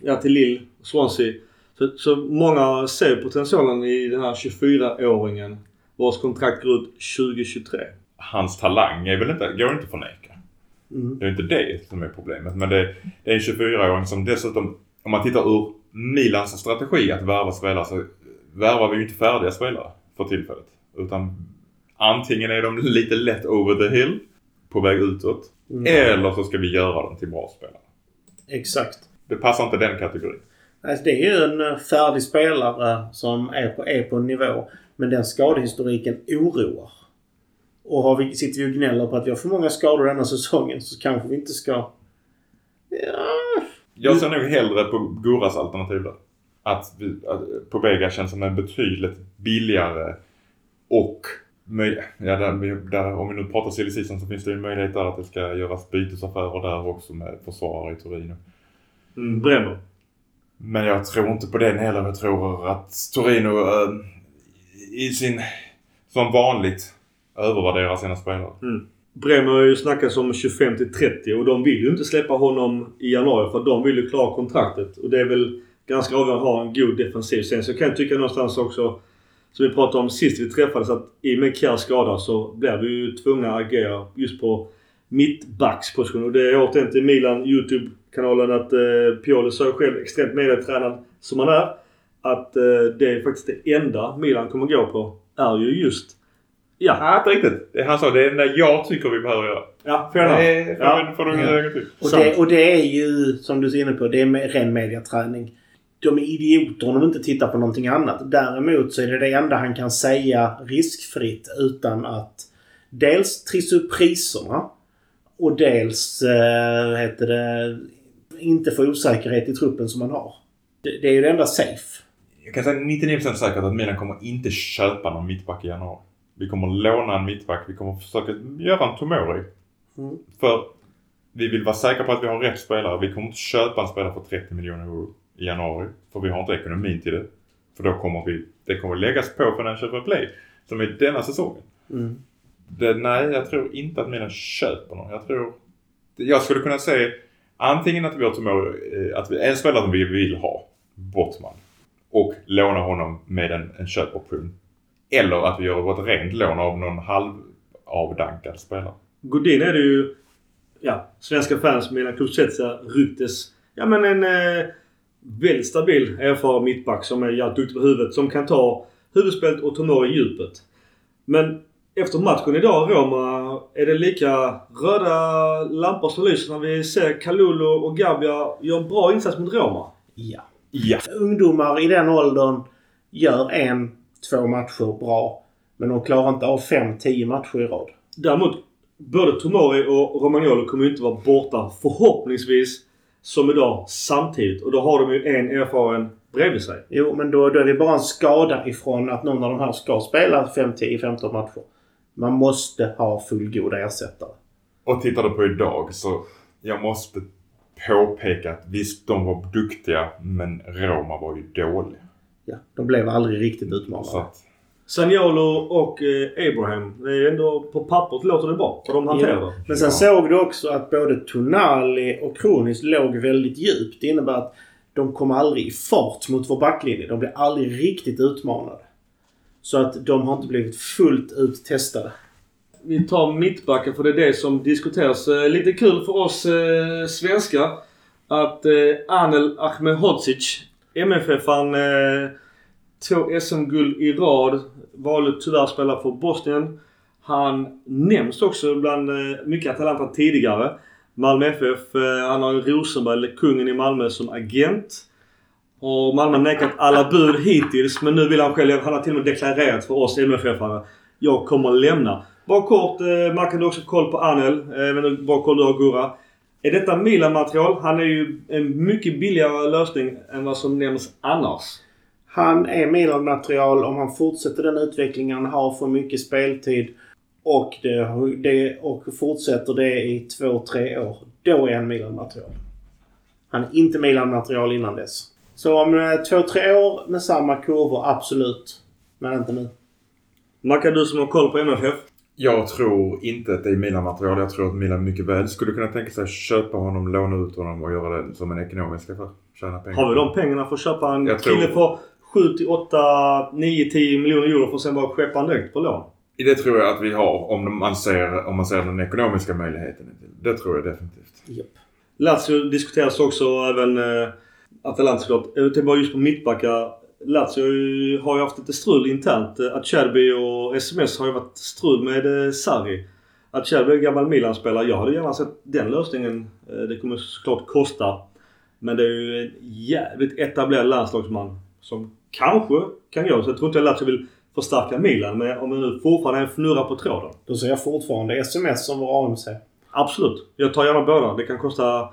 ja till Lille, Swansea. Så, så många ser potentialen i den här 24-åringen vars kontrakt går ut 2023. Hans talang är väl inte, går inte att förneka. Mm. Det är inte det som är problemet. Men det, det är en 24-åring som dessutom, om man tittar ur Milans strategi att värva spelare så värvar vi ju inte färdiga spelare för tillfället. Utan antingen är de lite lätt over the hill, på väg utåt. Mm. Eller så ska vi göra dem till bra spelare. Exakt. Det passar inte den kategorin. Alltså det är ju en eh, färdig spelare som är på, är på en nivå. Men den skadehistoriken oroar. Och har vi, sitter vi och gnäller på att vi har för många skador denna säsongen så kanske vi inte ska... Ja, Jag ser nog hellre på Guras alternativ där. Att, vi, att Pobega känns som en betydligt billigare och ja, där, där, om vi nu pratar silly season så finns det ju en möjlighet där att det ska göras bytesaffärer där också med försvarare i Torino. Mm, Bremer. Men jag tror inte på den heller. Jag tror att Torino eh, i sin, som vanligt, övervärderar sina spelare. Bremer har ju snackat om 25 till 30 och de vill ju inte släppa honom i januari för de vill ju klara kontraktet. Och det är väl ganska avgörande att ha en god defensiv. Sen så kan jag tycka någonstans också, som vi pratade om sist vi träffades, att i och med Kjärs skada så blir vi ju tvungna att agera just på mittbacksposition. Och det är återigen till Milan YouTube-kanalen att eh, Pioli sa själv, extremt medietränad som han är, att eh, det är faktiskt det enda Milan kommer gå på är ju just Ja. Nej, inte riktigt. Det Han sa det är det jag tycker vi behöver göra. Ja, fair enough. Det får, du ögon till. Och det, och det är ju, som du är inne på, det är ren mediaträning. De är idioter om de inte tittar på någonting annat. Däremot så är det det enda han kan säga riskfritt utan att dels trissa upp priserna och dels, eh, heter det, inte få osäkerhet i truppen som man har. Det, det är ju det enda safe. Jag kan säga 99% säkert att Milan kommer inte köpa någon mittback i januari. Vi kommer låna en mittback. Vi kommer försöka göra en Tomori. Mm. För vi vill vara säkra på att vi har rätt spelare. Vi kommer inte köpa en spelare för 30 miljoner euro i januari. För vi har inte ekonomin till det. För då kommer vi, det kommer läggas på Financial Fair Play. Som är denna säsongen. Mm. Det, nej, jag tror inte att Milan köper någon. Jag tror... Jag skulle kunna säga antingen att vi har Tomori, eh, att vi, en spelare som vi vill ha, Bottman. Och låna honom med en, en köpoption. Eller att vi gör ett rent lån av någon halvavdankad spelare. Godin är det ju... Ja, svenska fans Milan Kulusevska ryktes... Ja men en eh, väldigt stabil erfaren mittback som är jävligt duktig på huvudet. Som kan ta huvudspelet och Tomori i djupet. Men efter matchen idag Roma är det lika röda lampor som lyser när vi ser Kalulu och Gabia göra en bra insats mot Roma. Ja. Ja. Ungdomar i den åldern gör en, två matcher bra. Men de klarar inte av fem, tio matcher i rad. Däremot, både Tomori och Romagnolo kommer ju inte vara borta förhoppningsvis som idag samtidigt. Och då har de ju en erfaren bredvid sig. Jo, men då, då är det bara en skada ifrån att någon av de här ska spela 5, 10, 15 matcher. Man måste ha fullgoda ersättare. Och tittar du på idag så jag måste påpeka att visst, de var duktiga men Roma var ju dåliga. Ja, de blev aldrig riktigt Så utmanade. att, Saniolo och eh, Abraham. Det är ändå på pappret låter det bra. För de hanterar det. Men sen Ja. såg du också att både Tonali och Kronis låg väldigt djupt. Det innebär att de kom aldrig i fart mot vår backlinje. De blev aldrig riktigt utmanade. Så att de har inte blivit fullt ut testade. Vi tar mittbacken för det är det som diskuteras. Eh, lite kul för oss eh, svenskar att eh, Anel Ahmedhodzic, MFF-an, eh, två SM-guld i rad, valde tyvärr att spela för Bosnien. Han nämns också bland eh, mycket Atalanta tidigare. Malmö FF, eh, han har ju Rosenberg, eller kungen i Malmö, som agent. Och Malmö har nekat alla bud hittills men nu vill han själv, han har till och med deklarerat för oss MFF-are. Jag kommer att lämna. Bara kort, eh, man kan du också koll på Anel. Eh, Jag vet koll du har Gurra. Är detta Milan-material? Han är ju en mycket billigare lösning än vad som nämns annars. Han är Milan-material om han fortsätter den utvecklingen han har för mycket speltid och, det, det, och fortsätter det i två, tre år. Då är han Milan-material. Han är inte Milan-material innan dess. Så om eh, två, tre år med samma kurvor, absolut. Men inte nu. Mackan, du som har koll på MFF. jag tror inte att det är Milan-material. Jag tror att Milan mycket väl skulle kunna tänka sig att köpa honom, låna ut honom och göra det som en ekonomisk affär. Tjäna pengar. Har vi de pengarna för att köpa en Jag tror- kille för 7 till 8, 9, 10 miljoner euro för att sen bara skeppa direkt på lån? Det tror jag att vi har om man ser, om man ser den ekonomiska möjligheten. Det tror jag definitivt. Japp. Lazio diskuteras också även eh, Atalanta såklart. Jag tänkte bara just på mittbackar. Lazio har ju- haft lite strul internt. Eh, Acerbi och SMS har ju varit strul med eh, Sarri. Acerbi är gammal Milan-spelare. Jag hade gärna sett den lösningen. Eh, det kommer såklart kosta. Men det är ju en jävligt etablerad landslagsman som kanske kan gå. Så jag tror inte att Lazio vill förstärka Milan. Men om det nu fortfarande är en fnurra på tråden. Då ser jag fortfarande SMS som vår AMC. Absolut. Jag tar gärna båda. Det kan kosta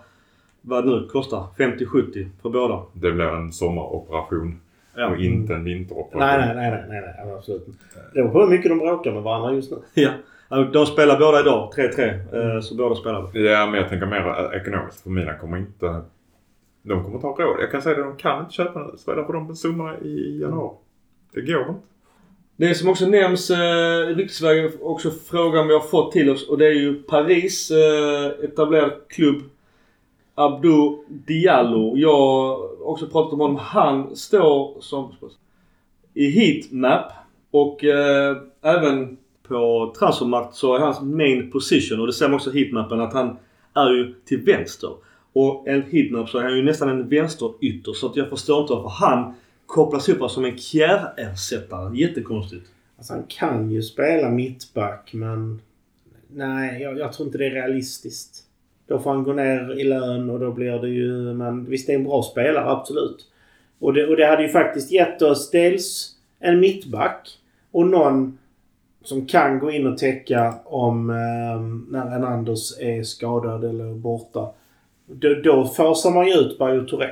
vad det nu kostar. 50-70 för båda. Det blir en sommaroperation Ja. och inte en vinteroperation. Nej, nej, nej, nej, nej, nej absolut. Det beror på hur mycket de bråkar med varandra just nu. Ja. De spelar båda idag. 3-3. eh, Så båda spelar. Ja, men jag tänker mer ekonomiskt. För Milan kommer inte... De kommer ta råd. Jag kan säga det, de kan inte köpa spelare på de summorna i januari. Det går inte. Det som också nämns eh, ryktesvägen också frågan vi har fått till oss och det är ju Paris eh, etablerad klubb. Abdou Diallo. Jag har också pratat om honom. Han står som i heatmap och eh, även på transfermarkt så är hans main position och det ser man också i heatmappen att han är ju till vänster. Och en heatmap så är han ju nästan en vänsterytter så att jag förstår inte varför han kopplas ihop som en Kjär-ersättare. Jättekonstigt. Alltså han kan ju spela mittback men... Nej, jag, jag tror inte det är realistiskt. Då får han gå ner i lön och då blir det ju... Men visst, det är en bra spelare, absolut. Och det, och det hade ju faktiskt gett oss dels en mittback och någon som kan gå in och täcka om eh, när en Anders är skadad eller borta. Då, då fasar man ju ut Bayo Touré.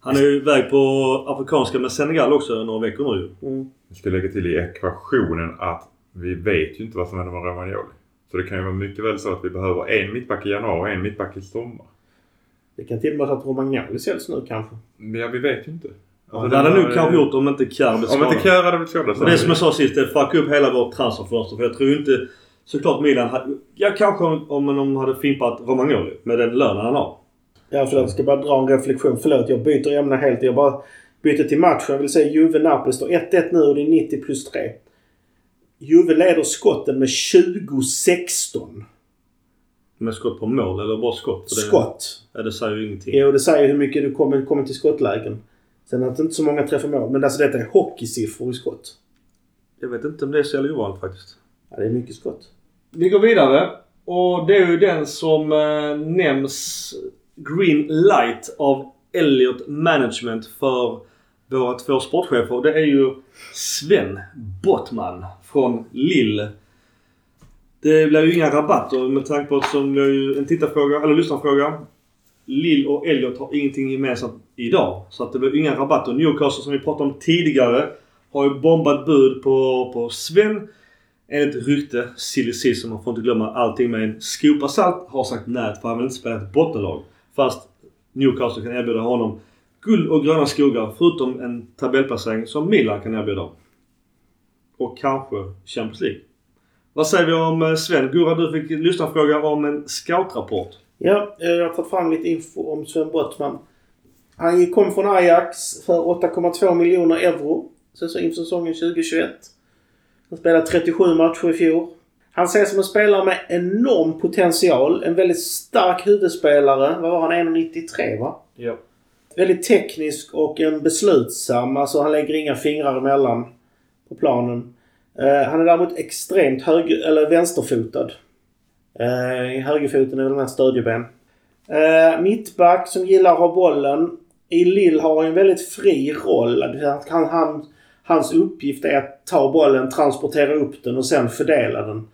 Han är ju iväg på Afrikanska med Senegal också några veckor nu Mm. Jag ska lägga till i ekvationen att vi vet ju inte vad som händer med Romagnoli. Så det kan ju vara mycket väl så att vi behöver en mittback i januari och en mittback i sommar. Det kan till och med vara så att Romagnoli säljs nu kanske. Men ja, vi vet ju inte. Alltså, det hade de han nog kanske gjort om inte Kjär blev Om inte skadad. Kjär hade blivit skadad det som jag sa sist, det fuckar upp hela vårt transferfönster. För jag tror ju inte... Såklart Milan hade... Ja, kanske om, om de hade fimpat Romagnoli med den lönen han har. Ja, förlåt. Jag ska bara dra en reflektion. Förlåt, jag byter ämne helt. Jag bara byter till matchen. Jag vill säga Juve-Napoli står 1-1 nu och det är 90 plus 3. Juve leder skotten med 20-16. Med skott på mål eller bara skott? Det- Skott. Ja, det säger ju ingenting. Jo, det säger hur mycket du kommer, kommer till skottlägen. Sen att inte så många träffar mål. Men alltså detta är hockeysiffror i skott. Jag vet inte om det är så ovanligt faktiskt. Ja, det är mycket skott. Vi går vidare. Och det är ju den som eh, nämns Green Light av Elliot Management för våra två sportchefer. Det är ju Sven Bottman från Lille. Det blir ju inga rabatter med tanke på att som är ju en tittarfråga, eller lyssnarfråga. Lill och Elliot har ingenting gemensamt idag. Så att det blir inga rabatter. Newcastle som vi pratade om tidigare har ju bombat bud på, på Sven. Enligt rykte, silly season, man får inte glömma allting med en skopa salt, har sagt nej för han vill inte spela ett bottenlag. Fast Newcastle kan erbjuda honom guld och gröna skogar förutom en tabellplacering som Milan kan erbjuda. Och kanske Champions League. Vad säger vi om eh, Sven? Gurra, du fick lyssna fråga om en scoutrapport. Ja, eh, jag har tagit fram lite info om Sven Brottman. Han kom från Ajax för 8,2 miljoner euro säsong- inför säsongen 2021. Han spelade 37 matcher i fjol. Han ses som en spelare med enorm potential. En väldigt stark huvudspelare. Vad var han? 1,93 va? Ja. Väldigt teknisk och en beslutsam. Alltså han lägger inga fingrar emellan på planen. Eh, han är däremot extremt hög, eller vänsterfotad. Eh, högerfoten är väl mer stödjeben. Eh, mittback som gillar att ha bollen. I Lill har en väldigt fri roll. Han, han, hans uppgift är att ta bollen, transportera upp den och sen fördela den.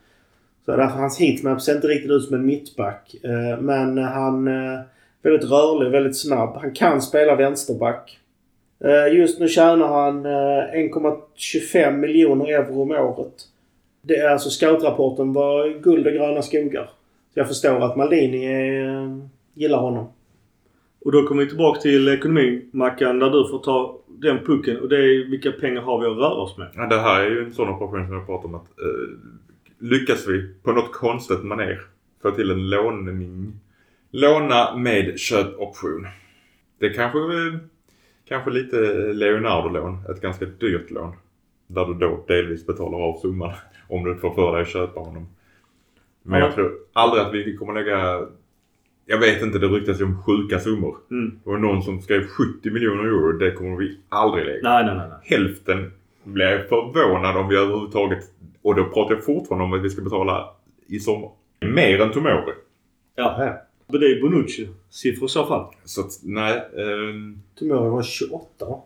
Så därför hans heatmap ser inte riktigt ut som en mittback. Eh, men han är väldigt rörlig, väldigt snabb. Han kan spela vänsterback. Eh, just nu tjänar han 1,25 miljoner euro om året. Det är alltså scoutrapporten var guld och gröna skogar. Så jag förstår att Maldini gillar honom. Och då kommer vi tillbaka till ekonomimackan där du får ta den pucken och det är vilka pengar har vi att röra oss med? Ja, det här är ju en sån operation som jag pratar om att eh, lyckas vi på något konstigt manér få till en låning. Låna med köpoption. Det är kanske, kanske lite Leonardo-lån. Ett ganska dyrt lån. Där du då delvis betalar av summan om du får för dig att köpa honom. Men Ja. jag tror aldrig att vi kommer lägga... Jag vet inte, det ryktas ju om sjuka summor. Mm. Det var någon som skrev 70 miljoner euro. Det kommer vi aldrig lägga Nej, nej, nej. nej. hälften blir jag förvånad om vi överhuvudtaget... Och då pratar jag fortfarande om att vi ska betala i sommar. Mer än Tomori. Ja. Ja. Men det är Bonucci siffror i så fall. Så att, nej. Eh, Tomori var 28 va?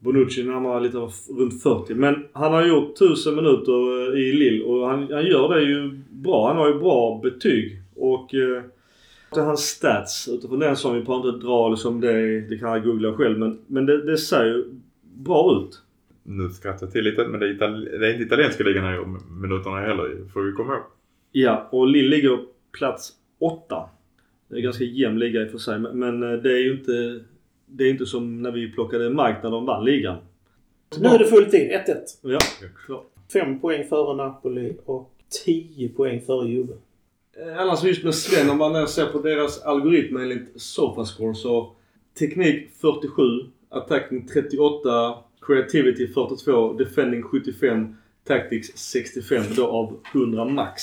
Bonucci närmare lite runt 40. Men han har gjort 1000 minuter eh, i Lille och han, han gör det ju bra. Han har ju bra betyg. Och eh, hans stats utifrån den som vi behöver inte dra liksom det, det kan jag googla själv. Men, men det, det ser ju bra ut. nu skrattar jag till lite men det är, Itali- det är inte italienska ligan här minuterna heller får vi komma ihåg. Ja, och Lille ligger plats 8. Det är ganska jämn liga i och för sig. Men, men eh, det är ju inte... Det är inte som när vi plockade Mike när de vann ligan. Nu är det full tid. 1-1. Ja, klart. 5 poäng före Napoli och 10 poäng före Juve. Eh, annars just med Sven, om man ser på deras algoritmer enligt Sofascore så Teknik 47, Attacking 38, Creativity 42, Defending 75, Tactics 65 då av 100 max.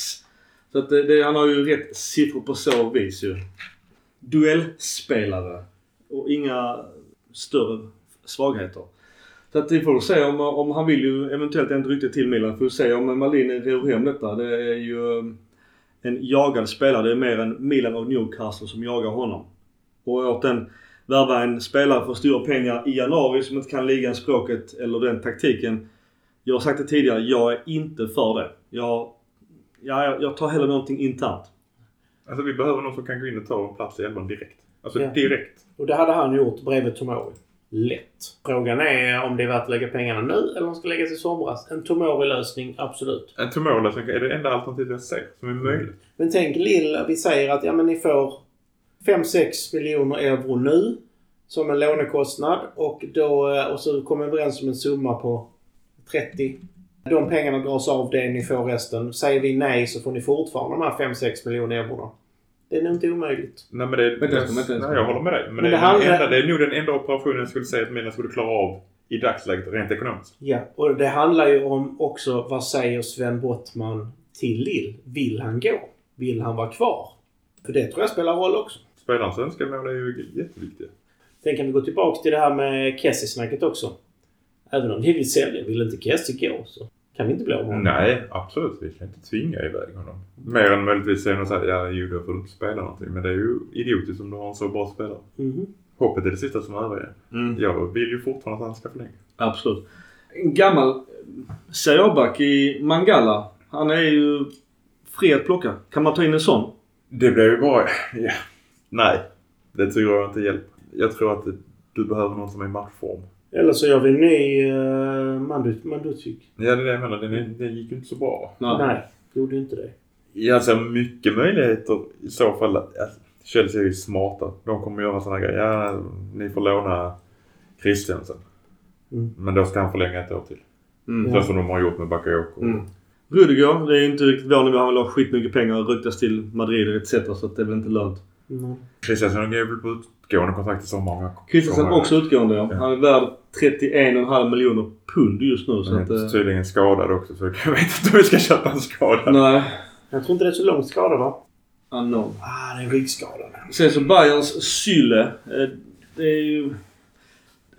Så att det, det, han har ju rätt siffror på så vis ju. Duellspelare. Och inga större svagheter. Så att vi får se om, om han vill ju eventuellt ändå rykte till Milan. Får se om Malin ror hem detta. Det är ju en jagad spelare. Det är mer än Milan och Newcastle som jagar honom. Och åt den värva en spelare för stora pengar i januari som inte kan ligan, språket eller den taktiken. Jag har sagt det tidigare, jag är inte för det. Jag, jag, jag tar hellre någonting internt. Alltså vi behöver någon som kan gå in och ta en plats i elvan direkt. Alltså Ja. direkt. Och det hade han gjort bredvid Tomori. Lätt. Frågan är om det är värt att lägga pengarna nu eller om de ska läggas i somras. En Tomori-lösning, absolut. En tumorlösning är det enda alternativet jag ser som är möjligt. Men tänk Lill, vi säger att ja, men ni får 5-6 miljoner euro nu som en lånekostnad och, då, eh, och så kommer vi överens om en summa på 30. De pengarna dras av det ni får resten. Säger vi nej så får ni fortfarande de här 5-6 miljoner eurona. Det är nog inte omöjligt. Nej men det... Vänta, vänta, vänta. nej, jag håller med dig. Men, Men det, det är handlar- enda, det är nog den enda operationen jag skulle säga att Milan skulle klara av i dagsläget rent ekonomiskt. Ja, och det handlar ju om också vad säger Sven Bottman till Lill? Vill han gå? Vill han vara kvar? För det tror jag spelar roll också. Spelarens önskemål är ju jätteviktiga. Sen kan vi gå tillbaka till det här med Kessie-snacket också. Även om vi vill sälja, vill inte Kessie gå så kan vi inte bli av med honom. Nej, absolut. Vi kan inte tvinga iväg honom. Mer än möjligtvis säga såhär, ja jo då får du inte spela någonting. Men det är ju idiotiskt om du har en så bra spelare. Mhm. Hoppet är det sista som överger. Mm. Jag vill ju fortfarande att han ska förlänga. Absolut. En gammal Serie i Mangala. Han är ju fri att plocka. Kan man ta in en sån? Det blev ju bara... [LAUGHS] Ja. Nej. Det tycker jag inte hjälper. Jag tror att du behöver någon som är i matchform. Eller så gör vi en ny uh, Mandu- Manducic. Ja, det är det jag menar. Den, den gick ju inte så bra. Nej, gjorde inte det. Jag ser mycket möjligheter i så fall. Chelsea är ju smarta. De kommer göra sådana grejer. Ja, ni får låna Christiansen. Mm. Men då ska han förlänga ett år till. Mm. Så som de har gjort med Bakayoko. Mm. Rudiger, det är inte riktigt vår nivå. Han vill ha skitmycket pengar och ryktas till Madrid etc. Så att det är väl inte lönt. Mm. Christiansen är väl på utgående kontrakt i sommar. Kristensen Kommer- också utgående ja. Han är värd 31,5 miljoner pund just nu. Så Han att, är eh, tydligen skadad också så [LAUGHS] jag vet inte om vi ska köpa en skadad. nej. Jag tror inte det är så långt skada va? Unknown. Ah, det är ryggskada. Sen så Bayerns Syle. eh, Det är ju...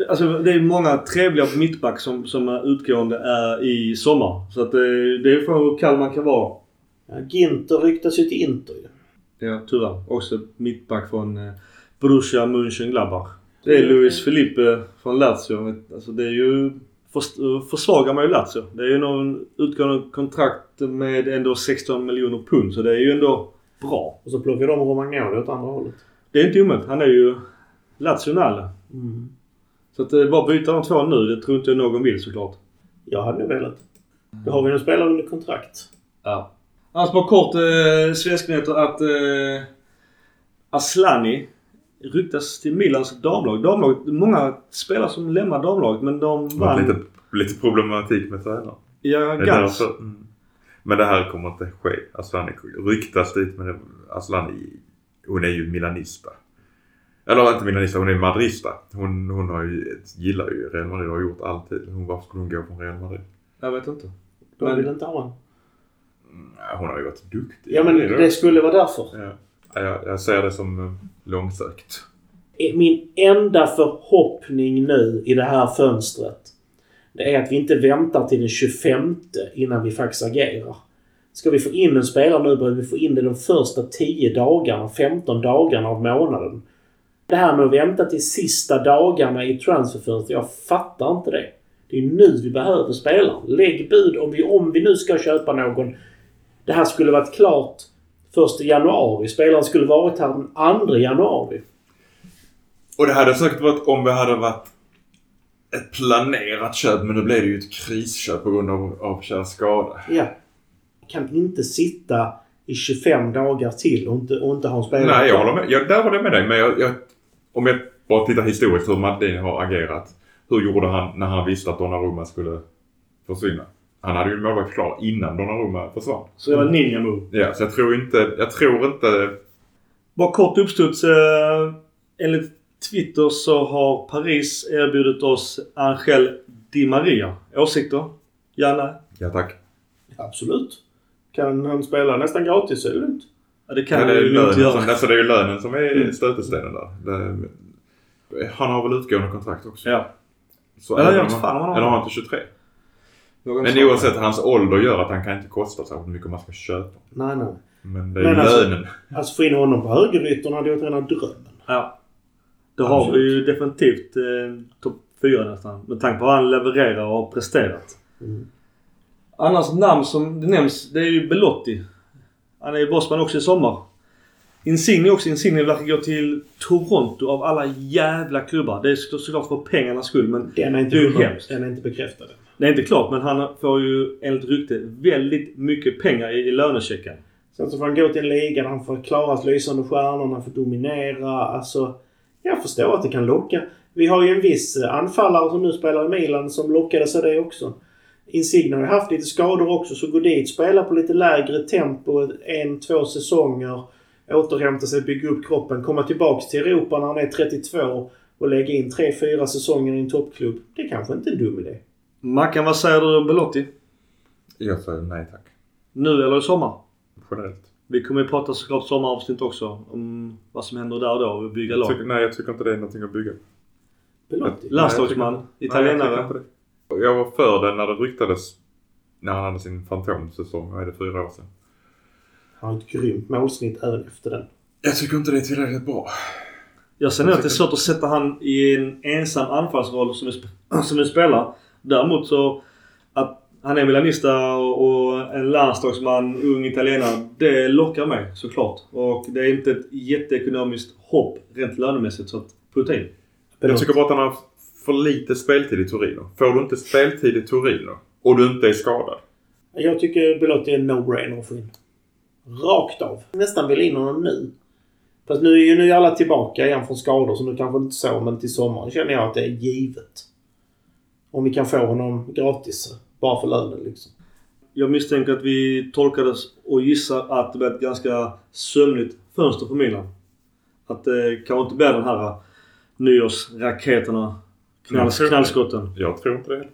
Alltså det är många trevliga mittback som, som är utgående är i sommar. Så att det, det är från hur kall man kan vara. Ja, Ginter ryktas ju till Inter ju. Ja, tyvärr. Också mittback från eh, Borussia Mönchengladbach. Det är Luis Felipe från Lazio. Alltså det är ju... Förs försvagar man ju Lazio. Det är ju någon utgående kontrakt med ändå 16 miljoner pund. Så det är ju ändå bra. Och så plockar de Romagnoli åt andra hållet. Det är inte omöjligt. Han är ju Lazio. Mm. Så att eh, bara byta de två nu, det tror inte jag någon vill såklart. Jag hade nog velat. Då har vi en spelare under kontrakt. Ja. Annars bara kort eh, svensknyheter att eh, Aslani ryktas till Milans damlag. Damlaget, många spelare som lämnar damlaget men de vann. lite, lite problematik med tränaren. Ja, Gans. mm. Men det här kommer inte ske. Aslani ryktas dit men Aslani, hon är ju milanista. Eller inte milanista, hon är madrista. Hon, hon har ju, gillar ju Real Madrid och har gjort alltid. Hon, varför skulle hon gå från Real Madrid? Jag vet inte. De vill inte ha honom. Ja, Hon har ju varit duktig. Ja men det skulle vara därför. Ja. Ja, jag, jag ser det som eh, långsökt. Min enda förhoppning nu i det här fönstret. Det är att vi inte väntar till den 25 innan vi faktiskt agerar. Ska vi få in en spelare nu behöver vi få in det de första 10 dagarna, 15 dagarna av månaden. Det här med att vänta till sista dagarna i transferfönstret, jag fattar inte det. Det är nu vi behöver spelaren. Lägg bud om vi, om vi nu ska köpa någon. Det här skulle varit klart först i januari. Spelaren skulle varit här den 2 januari. Och det hade säkert varit om vi hade varit ett planerat köp men nu blev det ju ett krisköp på grund av, av Kjells skada. Ja. Kan inte sitta i 25 dagar till och inte, och inte ha en spelare. Nej, jag håller med. Jag, där håller jag med dig. Men jag, jag, om jag bara tittar historiskt hur Maldini har agerat. Hur gjorde han när han visste att Donnarumma skulle försvinna? Han hade ju en målvakt klar innan Donnarumma försvann. Så det var ninja move. Ja, så jag tror inte... Jag tror inte... Bara kort uppstuds. Eh, enligt Twitter så har Paris erbjudit oss Angel Di Maria. Åsikter? Janne? Ja tack. Absolut. Kan han spela nästan gratis så är det lugnt. Ja, det Ja, kan det, är han ju lönen inte göra. som, alltså det är ju lönen som är Mm. stötestenen där. Det, han har väl utgående kontrakt också? Ja. Så Ja, jag även vet om fan om han har. Eller har han inte 23? Någon Men oavsett, hans ålder gör att han kan inte kosta så mycket man ska köpa. Nej, nej. Men det är Men ju alltså- lönen. Alltså få in honom på högeryttern hade varit rena drömmen. Ja. Då har vi ju definitivt eh, topp fyra nästan. Med tanke på vad han levererar och har presterat. Mm. Annars namn som det nämns, det är ju Belotti. Han är ju bossman också i sommar. Insigne också. Insigne verkar gå till Toronto av alla jävla klubbar. Det är så- såklart för pengarnas skull men Den är inte, Det är ju hundra- hemskt. Den är inte bekräftad än det är inte klart. Men han får ju enligt rykte väldigt mycket pengar i, i lönechecken. Sen så får han gå till en liga där han får klara lysande stjärnorna, han får dominera. Alltså, jag förstår att det kan locka. Vi har ju en viss eh, anfallare som nu spelar i Milan som lockades av det också. Insigne har ju haft lite skador också så gå dit, spela på lite lägre tempo en, två säsonger. Återhämta sig, bygga upp kroppen, komma tillbaks till Europa när han är 32 och lägga in tre, fyra säsonger i en toppklubb. Det är kanske inte är en dum idé. Mackan, vad säger du om Belotti? Jag säger nej tack. Nu eller i sommar? Generellt. Vi kommer ju prata såklart sommaravsnitt också om vad som händer där och då och bygga lag. tycker, nej, jag tycker inte det är någonting att bygga. Belotti. Landslagsman, Nej, jag tycker italienare. det. Jag var för det när det ryktades när han hade sin fantomsäsong. Vad är det? Fyra år sedan. Han har ett grymt målsnitt även efter den. Jag tycker inte det är tillräckligt bra. Jag ser nog att det är svårt att sätta han i en ensam anfallsroll som en, sp- [CLEARS THROAT] som en spelare. Däremot så att han är milanista och och en landslagsman, ung italienare. Det lockar mig såklart. Och det är inte ett jätteekonomiskt hopp rent lönemässigt så att putta in. Jag tycker bara att han har för lite speltid i Torino. Får du inte speltid i Torino och du inte är skadad. Jag tycker Belotti är en no-brainer att få in. Rakt av. Nästan vill in honom nu. Fast nu är ju nu alla tillbaka igen från skador så nu kanske inte så men till sommaren känner jag att det är givet. Om vi kan få honom gratis. Bara för lönen liksom. Jag misstänker att vi tolkades och gissar att det blir ett ganska sömnigt fönster för Milan. Att det kanske inte blir den här nyårsraketerna. Knall, Jag tror- knallskotten. Jag tror inte det.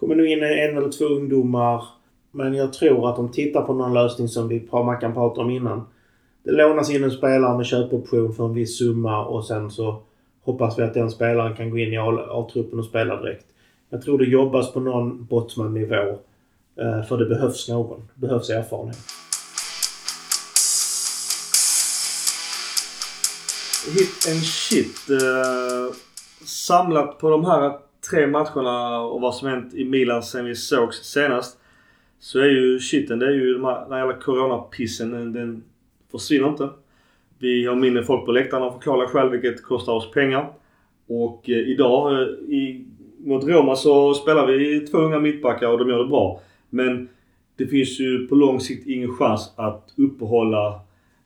Kommer nu in en eller två ungdomar. Men jag tror att de tittar på någon lösning som vi Mackan pratade om innan. Det lånas in en spelare med köpoption för en viss summa och sen så hoppas vi att den spelaren kan gå in i A-truppen och spela direkt. Jag tror det jobbas på någon bottman-nivå. Eh, för det behövs någon. Det behövs erfarenhet. Hit and shit. Eh, samlat på de här tre matcherna och vad som hänt i Milan sen vi sågs senast. Så är ju shiten, det är ju de här, den jävla coronapissen. Den, den försvinner inte. Vi har mindre folk på läktarna av förklarliga skäl vilket kostar oss pengar. Och eh, idag eh, i, mot Roma så spelar vi två unga mittbackar och de gör det bra. Men det finns ju på lång sikt ingen chans att uppehålla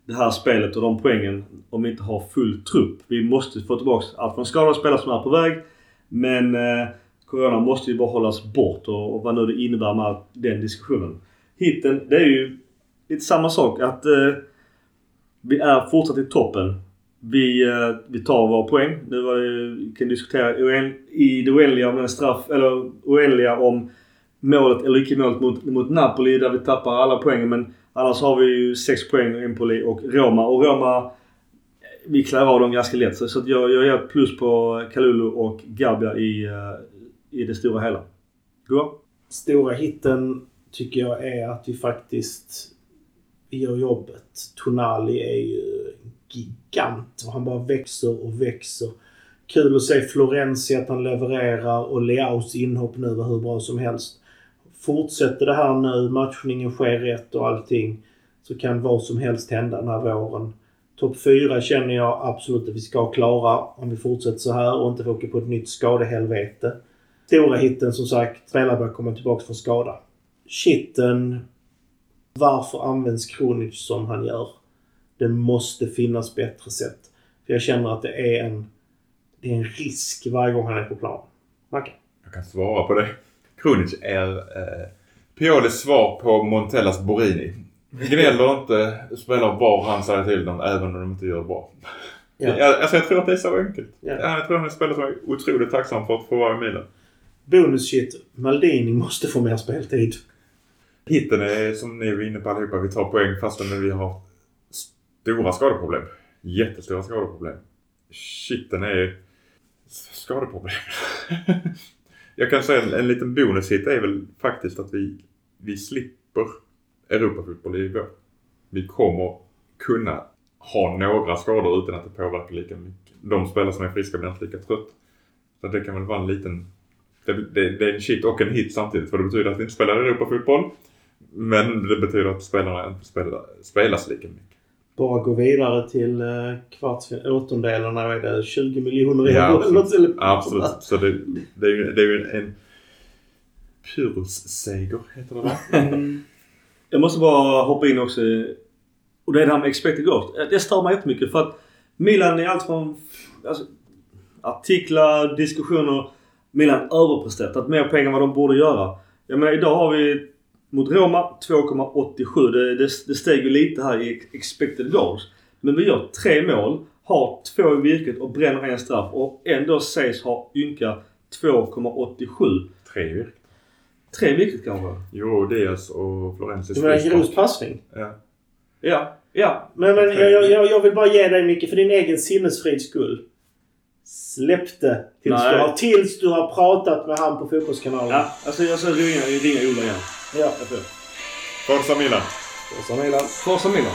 det här spelet och de poängen om vi inte har full trupp. Vi måste få tillbaka allt från skadade spelare som är på väg. Men eh, Corona måste ju bara hållas bort och, och vad nu det innebär med den diskussionen. Hitten, det är ju lite samma sak. Att eh, vi är fortsatt i toppen. Vi, eh, vi tar våra poäng. Nu var det, vi kan diskutera i det oändliga om en straff, eller oändliga om målet eller icke målet mot, mot Napoli där vi tappar alla poängen. Men annars har vi ju 6 poäng, Empoli och Roma. Och Roma, eh, vi klarar av dem ganska lätt. Så, jag, jag ger plus på eh, Kalulu och Gabia i, eh, i det stora hela. Goa? Stora hitten tycker jag är att vi faktiskt gör jobbet. Tonali är ju gigant och han bara växer och växer. Kul att se Florenzi att han levererar och Leaus inhopp nu var hur bra som helst. Fortsätter det här nu, matchningen sker rätt och allting, så kan vad som helst hända den här våren. Topp 4 känner jag absolut att vi ska klara om vi fortsätter så här och inte får åka på ett nytt skadehelvete. Stora hitten som sagt, spelare börjar komma tillbaka från skada. Shitten. Varför används Kronic som han gör? Det måste finnas bättre sätt. För jag känner att det är en, det är en risk varje gång han är på plan. Mackan? Jag kan svara på det. Krunic är eh, Piolis svar på Montellas Borini. Gnäller inte, spelar var han säger till dem även om de inte gör bra. Ja. Jag, alltså jag tror att det är så enkelt. Ja. Ja. Jag tror han är spelare som är otroligt tacksam för att få vara i Milan. Bonus shit. Maldini måste få mer speltid. Hitten är som ni var inne på allihopa. Vi tar poäng fastän vi har stora skadeproblem. Jättestora skadeproblem. Shitten är skadeproblem. [LAUGHS] Jag kan säga en, en liten bonushit är väl faktiskt att vi, vi slipper Europafotboll i vår. Vi kommer kunna ha några skador utan att det påverkar lika mycket. De spelare som är friska blir inte lika trött. Så det kan väl vara en liten... Det, det, det är en shit och en hit samtidigt för det betyder att vi inte spelar Europafotboll. Men det betyder att spelarna inte spelar, spelas lika mycket. Bara gå vidare till eh, kvartsfinalen, åttondelarna. Är det 20 miljoner Ja, euro eller något? Eller, Absolut. Så det, det är ju det är ju en Pyrrhus-seger, heter det va? [LAUGHS] Mm. Jag måste bara hoppa in också. Och det är det här med expected goals. Det stör mig jättemycket för att Milan är allt från alltså, artiklar, diskussioner. Milan överpresterat. Mer pengar än vad de borde göra. Jag menar idag har vi mot Roma 2,87. Det, det, det steg ju lite här i expected goals. Men vi gör tre mål, har två i virket och bränner en straff och ändå sägs ha ynka 2,87. Tre virk. Tre i virket kanske? Jo, Diaz och Florensis Du menar. Gros passning? Ja. Ja, ja. Men, men jag, jag, jag, vill bara ge dig Micke för din egen sinnesfrids skull. Släpp det tills Nej. du, har, tills du har pratat med han på Fotbollskanalen. Ja, alltså jag ska ringa, ringa Ola igen. ja. Forza Milan! Så Milan. Forza Milan.